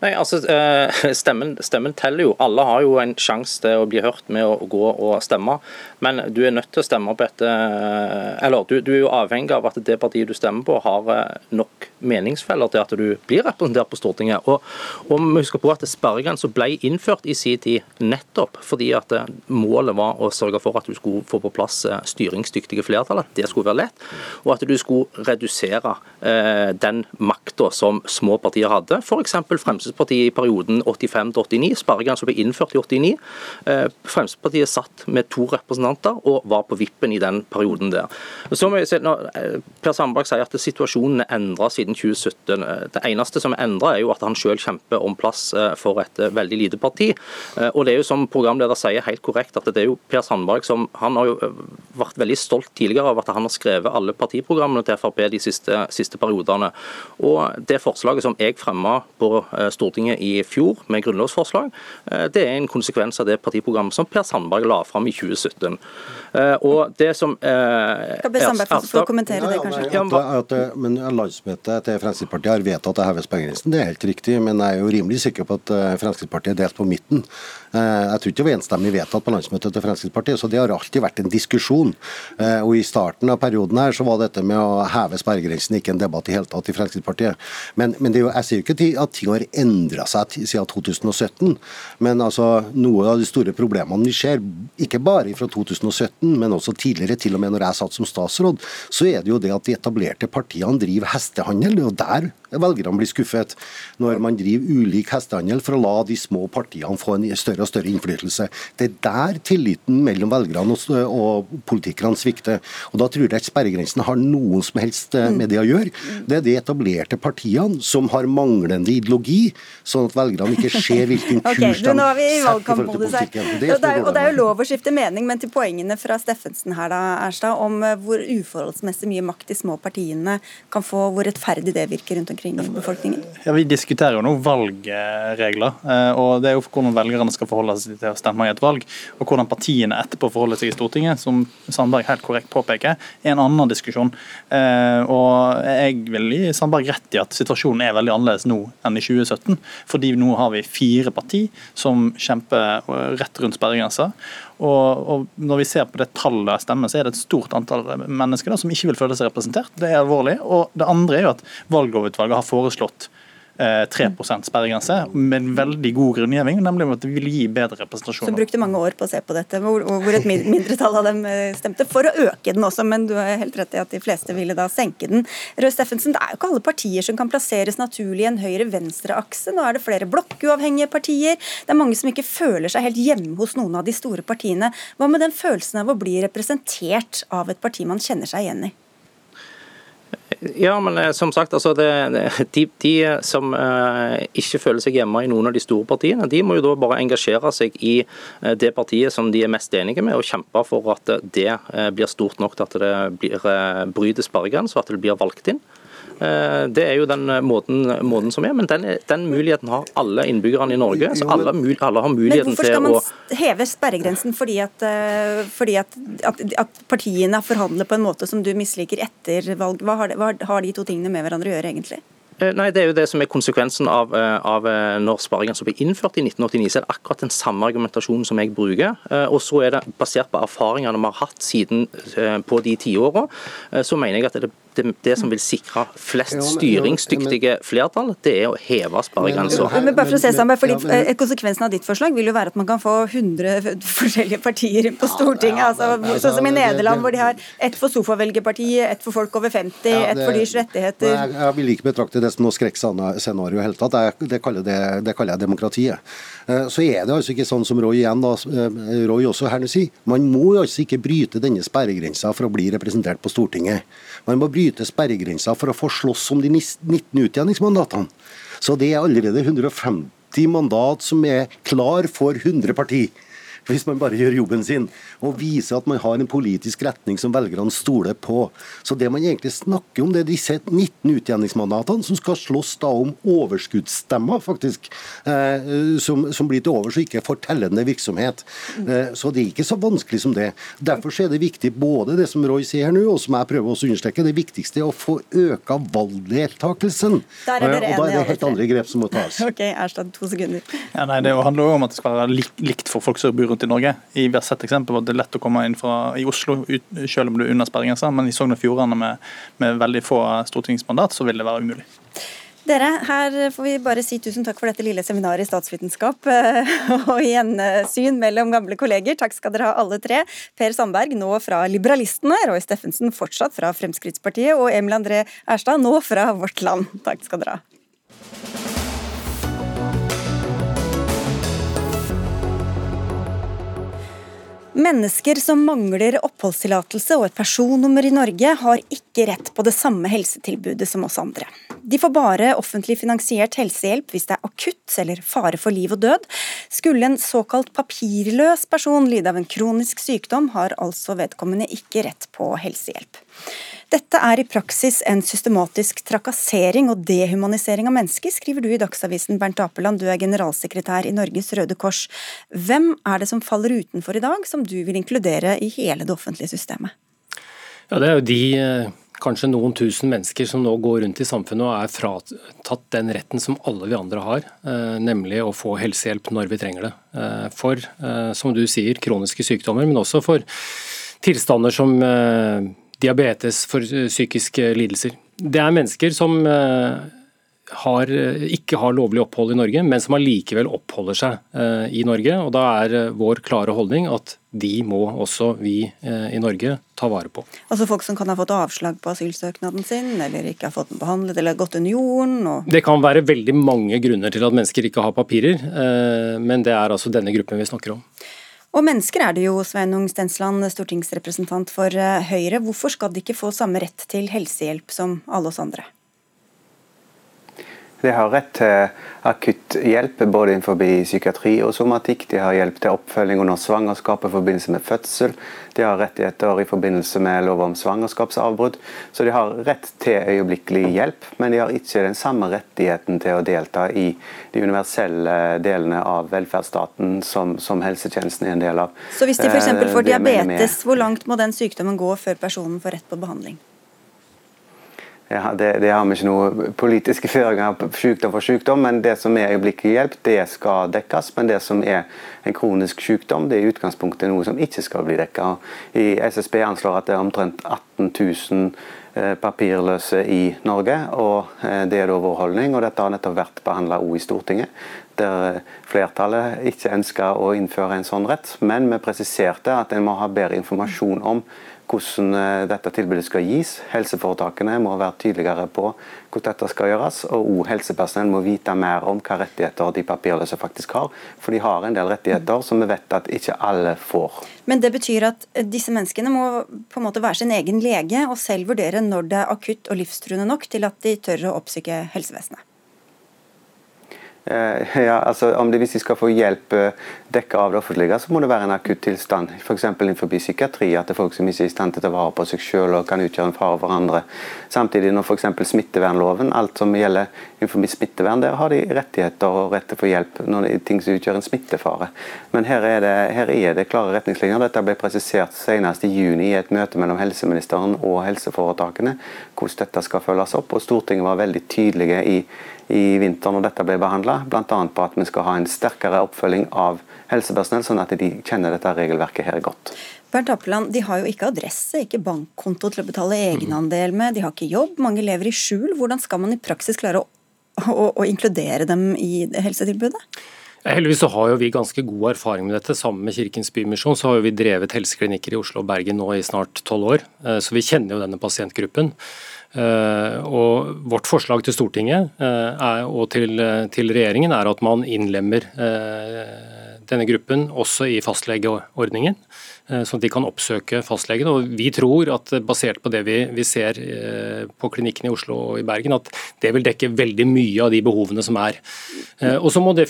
Nei, altså eh, stemmen, stemmen teller jo. Alle har jo en sjanse til å bli hørt med å gå og stemme. Men du er nødt til å stemme på et eh, Eller du, du er jo avhengig av at det partiet du stemmer på, har eh, nok meningsfeller til at du blir representert på Stortinget. Og, og vi husker på at sperregrensa ble innført i sin tid nettopp fordi at eh, målet var å sørge for at du skulle få på plass eh, styringsdyktige flertall, det skulle være lett, og at du skulle redusere eh, den makta som små partier hadde. F.eks. Fremskrittspartiet i perioden 85 til 89. Sperregrensa ble innført i 89. Eh, Fremskrittspartiet satt med to representanter og var på vippen i den perioden der. Så må jeg si, når eh, Per Sandberg sier at situasjonen er endra siden 2017. eh, Det eneste som er endra, er jo at han selv kjemper om plass eh, for et eh, veldig lite parti. Og det er jo som programleder sier helt korrekt at det er jo Per Sandberg som Han har jo vært veldig stolt tidligere av at han har skrevet alle partiprogrammene til Frp de siste, siste periodene. Og det forslaget som jeg fremma på Stortinget i fjor med grunnlovsforslag, det er en konsekvens av det partiprogrammet som Per Sandberg la fram i 2017. Eh, Og det som eh, Kan Per Sandberg få- kommentere det, Ja, kanskje? ja, men at, at, men Landsmøtet til Fremskrittspartiet har vedtatt å heve sperregrensen, det er helt riktig. Men jeg er jo rimelig sikker på at eh, Fremskrittspartiet er delt på midten. Eh, Jeg tror ikke det var enstemmig vedtatt på landsmøtet til Fremskrittspartiet, så det har alltid vært en diskusjon. Eh, Og I starten av perioden her så var dette med å heve sperregrensen ikke en debatt i hele tatt i Fremskrittspartiet. Men, men jo, jeg sier jo ikke at ting har endra seg siden 2017. Men altså, noe av de store problemene vi ser, ikke bare fra 2017, men også tidligere, til og med når jeg satt som statsråd, så er det jo det at de etablerte partiene driver hestehandel. Jo der velgerne blir skuffet. Når man driver ulik hestehandel for å la de små partiene få en større og større innflytelse. Det er der tilliten mellom velgerne og, og politikerne svikter. Og Da tror jeg ikke sperregrensen har noen som helst eh, med det å gjøre. Det er de etablerte partiene som har manglende ideologi, sånn at velgerne ikke ser hvilken <laughs> kurs okay, i setter i forhold til politikken. Og Det det, er er, og det er jo lov å skifte mening, men til poengene fra Steffensen her, da, Erstad, om eh, hvor uforholdsmessig mye makt de små partiene kan få, hvor rettferdig det virker rundt omkring i befolkningen. Ja, Vi diskuterer jo nå valgregler, eh, og det er jo hvordan velgerne skal forholde seg til å stemme i et valg. Og hvordan partiene etterpå forholder seg i Stortinget, som Sandberg helt korrekt påpeker, er en annen diskusjon. Eh, Og jeg vil gi Sandberg rett i at situasjonen er veldig annerledes nå enn i 2017. Fordi nå har vi fire parti som kjemper eh, rett rundt sperregrensa. Og, og når vi ser på det tallet stemmer, så er det et stort antall mennesker da, som ikke vil føle seg representert. Det er alvorlig. Og det andre er jo at valglovutvalget har foreslått 3 sperregrense med en veldig god grunngiving, nemlig at det vil gi bedre representasjon. Som brukte mange år på å se på dette, hvor, hvor et min- mindretall av dem eh, stemte for å øke den også, men du har helt rett i at de fleste ville da senke den. Røe Steffensen, det er jo ikke alle partier som kan plasseres naturlig i en høyre-venstre-akse. Nå er det flere blokkuavhengige partier. Det er mange som ikke føler seg helt hjemme hos noen av de store partiene. Hva med den følelsen av å bli representert av et parti man kjenner seg igjen i? Ja, men eh, som sagt, altså det, de, de som eh, ikke føler seg hjemme i noen av de store partiene, de må jo da bare engasjere seg i eh, det partiet som de er mest enige med, og kjempe for at eh, det eh, blir stort nok til at det blir, eh, bryter sperregrensen, og at det blir valgt inn. Eh, Det er jo den eh, måten, måten som er, men den, den muligheten har alle innbyggerne i Norge. så alle, har muligheten til å Men hvorfor skal man heve sperregrensen fordi at, eh, fordi at, at, at partiene forhandler på en måte som du misliker etter valg? Hva har, hva har de to tingene med hverandre å gjøre, egentlig? Nei, Det er jo det som er konsekvensen av, av når sperregrensa ble innført i 1989. så er det akkurat den samme argumentasjonen som jeg bruker. Og så er det basert på erfaringene vi har hatt siden på de tiåra, så mener jeg at det er det, det som vil sikre flest styringsdyktige flertall, det er å heve sperregrensa. Men bare for å se sammen, fordi Konsekvensen av ditt forslag vil jo være at man kan få 100 <laughs> forskjellige partier på Stortinget. altså, sånn som i det- det- Nederland, hvor de har ett for sofavelgerpartiet, ett for folk over 50, Ja, ett for dyrs rettigheter. Jeg, jeg vil ikke betrakte det som noe skrekkscenario i hele tatt. Jeg, det, kaller det, det kaller jeg demokratiet. Eh, Så er det altså ikke sånn som Roy igjen da, eh, Roy også her nå sier. Man må altså ikke bryte denne sperregrensa for å bli representert på Stortinget. Man må bryte sperregrensa for å få slåss om de 19 utjevningsmandatene. Så det er allerede 150 mandat som er klar for 100 partier. Hvis man bare gjør jobben sin og viser at man har en politisk retning som velgerne stoler på. Så det man egentlig snakker om, det er disse 19 utjevningsmandatene som skal slåss da om overskuddsstemmer, faktisk. Eh, som, som blir til overs og ikke fortellende virksomhet. Eh, så det er ikke så vanskelig som det. Derfor så er det viktig både det som Roy sier her nå, og som jeg prøver også å understreke, det viktigste er å få øka valgdeltakelsen. Der er dere Eh, og da er det helt andre grep som må tas. <laughs> Ok, Erstad, to sekunder. Ja, nei, Det handler jo om at det skal være likt for folk som bor rundt i Norge. I har sett eksempel at det lett å komme inn fra, i Oslo ut, selv om du er under sperregrensa, men i Sogn og Fjordane med, med veldig få stortingsmandat, så vil det være umulig. Dere, her får vi bare si tusen takk for dette lille seminaret i statsvitenskap eh, <laughs> og gjensyn mellom gamle kolleger. Takk skal dere ha alle tre. Per Sandberg, nå fra Liberalistene, Roy Steffensen fortsatt fra Fremskrittspartiet, og Emil André Erstad, nå fra Vårt Land. Takk skal dere ha. Mennesker som mangler oppholdstillatelse og et personnummer i Norge, har ikke rett på det samme helsetilbudet som oss andre. De får bare offentlig finansiert helsehjelp hvis det er akutt eller fare for liv og død. Skulle en såkalt papirløs person lide av en kronisk sykdom, har altså vedkommende ikke rett på helsehjelp. Dette er i praksis en systematisk trakassering og dehumanisering av mennesker, skriver du i Dagsavisen Bernt Apeland, du er generalsekretær i Norges Røde Kors. Hvem er det som faller utenfor i dag, som du vil inkludere i hele det offentlige systemet? Ja, Det er jo de eh, kanskje noen tusen mennesker som nå går rundt i samfunnet og er fratatt den retten som alle vi andre har, eh, nemlig å få helsehjelp når vi trenger det. Eh, For, som du sier, kroniske sykdommer, men også for tilstander som diabetes, for eh, psykiske lidelser. Det er mennesker som eh, har, eh, ikke har lovlig opphold i Norge, men som allikevel oppholder seg i Norge. og Da er vår klare holdning at de må også vi i Norge ta vare på. Altså folk som kan ha fått avslag på asylsøknaden sin, eller ikke har fått den behandlet, eller gått under jorden. og... Det kan være veldig mange grunner til at mennesker ikke har papirer, men det er altså denne gruppen vi snakker om. Og mennesker er det jo, Sveinung Stensland, stortingsrepresentant for eh, Høyre. Hvorfor skal de ikke få samme rett til helsehjelp som alle oss andre? De har rett til akutt hjelp både innenfor psykiatri og somatikk. De har hjelp til oppfølging under svangerskap i forbindelse med fødsel. De har rettigheter i forbindelse med lov om svangerskapsavbrudd. Så de har rett til øyeblikkelig hjelp, men de har ikke den samme rettigheten til å delta i de universelle delene av velferdsstaten som, som helsetjenesten er en del av. Så hvis de f.eks. Eh, får diabetes, hvor langt må den sykdommen gå før personen får rett på behandling? Ja, det, det har vi ikke noen politiske føringer sykdom for sykdom, men det som er øyeblikkelig hjelp, det skal dekkes. Men det som er en kronisk sykdom, det er i utgangspunktet noe som ikke skal bli dekka. I SSB anslår at det er omtrent 18 000 eh, papirløse i Norge. og eh, Det er da vår holdning, og dette har nettopp vært behandla i Stortinget. Der flertallet ikke ønska å innføre en sånn rett, men vi presiserte at en må ha bedre informasjon om hvordan eh, dette tilbudet skal gis. Helseforetakene må være tydeligere på hvordan dette skal gjøres. Og helsepersonell må vite mer om hva rettigheter de papirløse faktisk har. For de har en del rettigheter som vi vet at ikke alle får. Men det betyr at eh, disse menneskene må på en måte være sin egen lege og selv vurdere når det er akutt og livstruende nok til at de tør å oppsøke helsevesenet. Eh, Ja, altså om det, Hvis de skal få hjelp eh, dekket av det offentlige, så må det være en akutt tilstand. F.eks. innenfor psykiatri, at det er folk som ikke er i stand til å ta vare på seg selv og kan utgjøre en fare for andre. Samtidig når f.eks. smittevernloven, alt som gjelder innenfor smittevern, der har de rettigheter og rett til å få hjelp når det er ting som utgjør en smittefare. Men her er det, her er det klare retningslinjer. Dette ble presisert senest i juni i et møte mellom helseministeren og helseforetakene, hvordan dette skal følges opp. og Stortinget var veldig tydelige i i vinter når dette ble behandla, bl.a. på at vi skal ha en sterkere oppfølging av helsepersonell, sånn at de kjenner dette regelverket her godt. Bernt Appeland, de har jo ikke adresse, ikke bankkonto til å betale egenandel med, de har ikke jobb, mange lever i skjul. Hvordan skal man i praksis klare å, å, å inkludere dem i helsetilbudet? Heldigvis så har jo vi ganske god erfaring med dette. Sammen med Kirkens Bymisjon så har jo vi drevet helseklinikker i Oslo og Bergen nå i snart tolv år, eh, så vi kjenner jo denne pasientgruppen. Eh, og Vårt forslag til Stortinget eh, og til, til, regjeringen er at man innlemmer denne gruppen også i fastlegeordningen. Eh, sånn at de kan oppsøke fastlegen. Og Vi tror at basert på det vi, vi ser eh, på klinikken i Oslo og i Bergen, at det vil dekke veldig mye av de behovene som er. Eh, og Så må det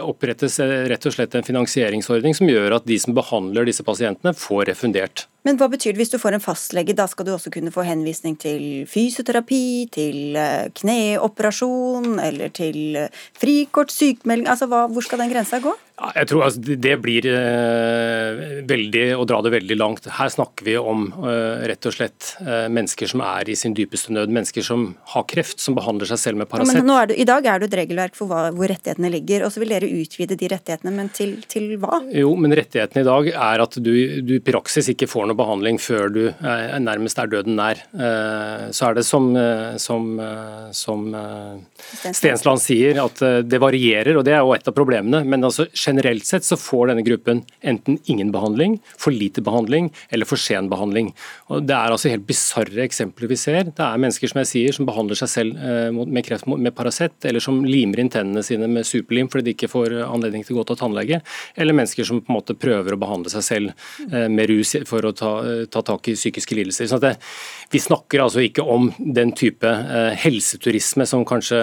opprettes rett og slett en finansieringsordning som gjør at de som behandler disse pasientene, får refundert. Men hva betyr det hvis du får en fastlege? Da skal du også kunne få henvisning til fysioterapi, til kneoperasjon eller til frikort, sykemelding. Altså, hva, hvor skal den grensa gå? Jeg tror altså, Det blir eh, veldig å dra det veldig langt. Her snakker vi om eh, rett og slett eh, mennesker som er i sin dypeste nød. Mennesker som har kreft, som behandler seg selv med Paracet. Ja, I dag er det et regelverk for hva, hvor rettighetene ligger, og så vil dere utvide de rettighetene. Men til, til hva? Jo, men rettighetene i dag er at du, du, i praksis ikke får noe behandling før du er, nærmest er døden nær. Eh, så er det som, eh, som, eh, som Stensland sier, at det varierer, og det er jo et av problemene. men altså generelt sett så får denne gruppen enten ingen behandling, for lite behandling eller for sen behandling. Og Det er altså helt bisarre eksempler vi ser. Det er mennesker som jeg sier, som behandler seg selv eh, med kreft med Paracet, eller som limer inn tennene sine med superlim fordi de ikke får anledning til å gå til tannlege, eller mennesker som på en måte prøver å behandle seg selv eh, med rus for å ta, eh, ta tak i psykiske lidelser. Så det, vi snakker altså ikke om den type helseturisme som kanskje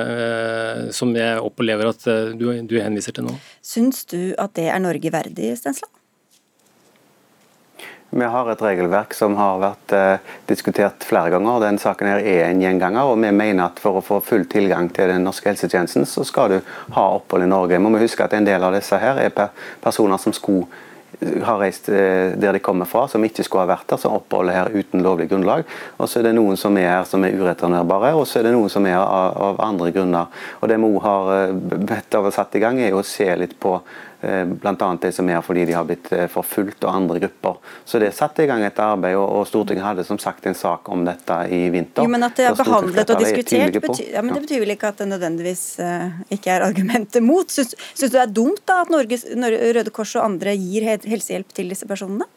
som jeg opplever at du, du henviser til nå. Syns du at det er Norge verdig, Stensland? Vi har et regelverk som har vært eh, diskutert flere ganger. Den saken her er en gjenganger. og Vi mener at for å få full tilgang til den norske helsetjenesten, så skal du ha opphold i Norge. Må vi huske at En del av disse her er personer som skulle har reist eh, der de kommer fra, som ikke skulle ha vært der, som oppholder her uten lovlig grunnlag. Og så er det noen som er her som er ureturnerbare, og så er det noen som er av, av andre grunner. Og Det vi òg har eh, bedt av å satt i gang, er å se litt på Eh, Bl.a. de som er fordi de har blitt eh, forfulgt av andre grupper. Så det satte i gang et arbeid, og Stortinget hadde som sagt en sak om dette i vinter. Jo, men At det er behandlet og diskutert, betyr, ja, men det betyr vel ikke at det nødvendigvis uh, ikke er argumentet mot? Syns, syns du det er dumt da at Norges, Røde Kors og andre gir helsehjelp til disse personene?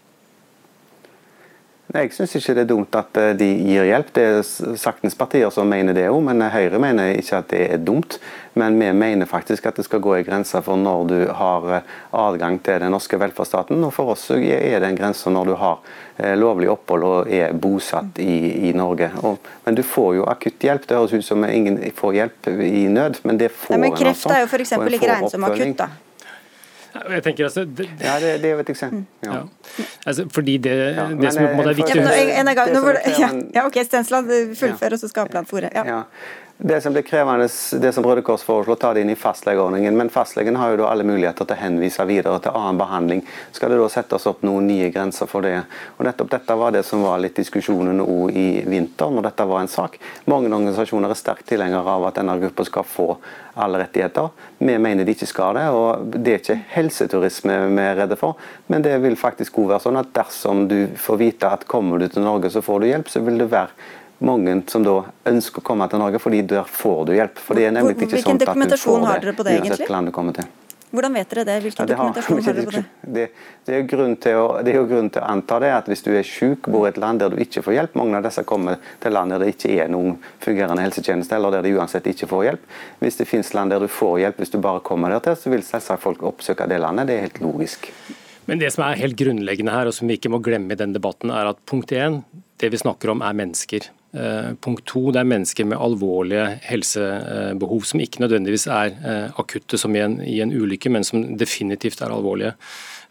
Jeg syns ikke det er dumt at eh, de gir hjelp. Det er saktens partier som mener det òg, men Høyre mener ikke at det er dumt. Men vi mener faktisk at det skal gå en grense for når du har eh, adgang til den norske velferdsstaten. Og for oss er det en grense når du har eh, lovlig opphold og er bosatt i, i Norge. Og, men du får jo akutt hjelp. Det høres ut som ingen får hjelp i nød, men det får en altså. Kreft er jo f.eks. ikke regnet som akutt, da. Jeg tenker altså, det, ja, det, det er jo et eksempel. Ja. Ja. Altså, fordi det, det som på en måte er viktig ja, <laughs> ja, OK, Stensland, fullfører, og så skal Apland fòre. Ja. Det som blir krevende, det som Røde Kors foreslår, ta det inn i fastlegeordningen. Men fastlegen har jo da alle muligheter til å henvise videre til annen behandling. Skal det da settes opp noen nye grenser for det? Og nettopp Dette var det som var litt diskusjonen òg i vinter, når dette var en sak. Mange organisasjoner er sterkt tilhengere av at denne gruppa skal få alle rettigheter. Vi mener de ikke skal det. og Det er ikke helseturisme vi er redde for, men det vil faktisk òg være sånn at dersom du får vite at kommer du til Norge så får du hjelp, så vil det være mange som da ønsker å komme til Norge, fordi der får du hjelp. For det er nemlig ikke sånn at du får det, det uansett hvilket land du kommer til. Hvordan vet dere det? Hvilken ja, det har, dokumentasjon har dere på det? <laughs> Det, det, er grunn til å, det er jo grunn til å anta det, at hvis du er syk, bor i et land der du ikke får hjelp Mange av disse kommer til land der det ikke er noen fungerende helsetjeneste, eller der de uansett ikke får hjelp. Hvis det finnes land der du får hjelp hvis du bare kommer der til, så vil selvsagt folk oppsøke det landet. Det er helt logisk. Men det som er helt grunnleggende her, og som vi ikke må glemme i den debatten, er at punkt én, det vi snakker om er mennesker. Eh, punkt to, det er mennesker med alvorlige helsebehov som ikke nødvendigvis er eh, akutte som i en, i en ulykke, men som definitivt er alvorlige.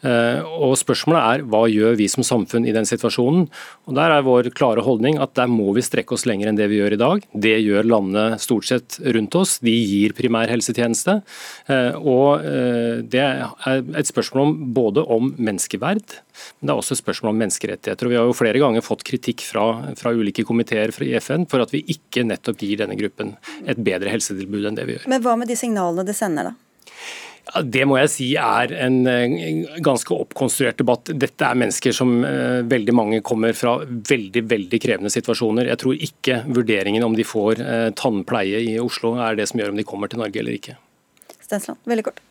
Eh, og Spørsmålet er hva gjør vi som samfunn i den situasjonen. Og Der er vår klare holdning at der må vi strekke oss lenger enn det vi gjør i dag. Det gjør landene stort sett rundt oss. De gir primær helsetjeneste. Eh, og eh, Det er et spørsmål om, både om menneskeverd, men det er også et spørsmål om menneskerettigheter. Og Vi har jo flere ganger fått kritikk fra, fra ulike komiteer i FN for at vi ikke nettopp gir denne gruppen et bedre helsetilbud enn det vi gjør. Men hva med de signalene det sender, da? Det må jeg si er en ganske oppkonstruert debatt. Dette er mennesker som veldig mange kommer fra veldig veldig krevende situasjoner. Jeg tror ikke vurderingen om de får tannpleie i Oslo er det som gjør om de kommer til Norge eller ikke. Stensland, veldig kort.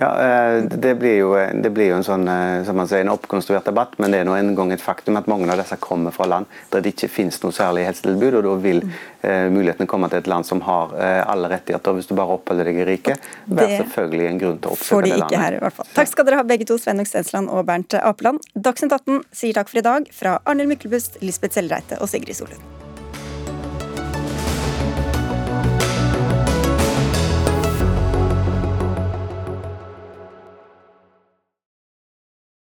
Ja, eh, det blir, jo, det blir jo, en sånn, eh, som man sier, en oppkonstruert debatt, men det er nå en gang et faktum at mange av disse kommer fra land der det ikke finnes noe særlig helsetilbud. og Da vil eh, muligheten komme til et land som har eh, alle rettigheter hvis du bare oppholder deg i riket. Være selvfølgelig en grunn til å oppsøke det landet. Får de ikke her i hvert fall. Takk skal dere ha begge to, Sveinung Stensland og Bernt Apeland. Dagsnytt 18 sier takk for i dag fra Arnhild Myklebust, Lisbeth Sellreite og Sigrid Solund.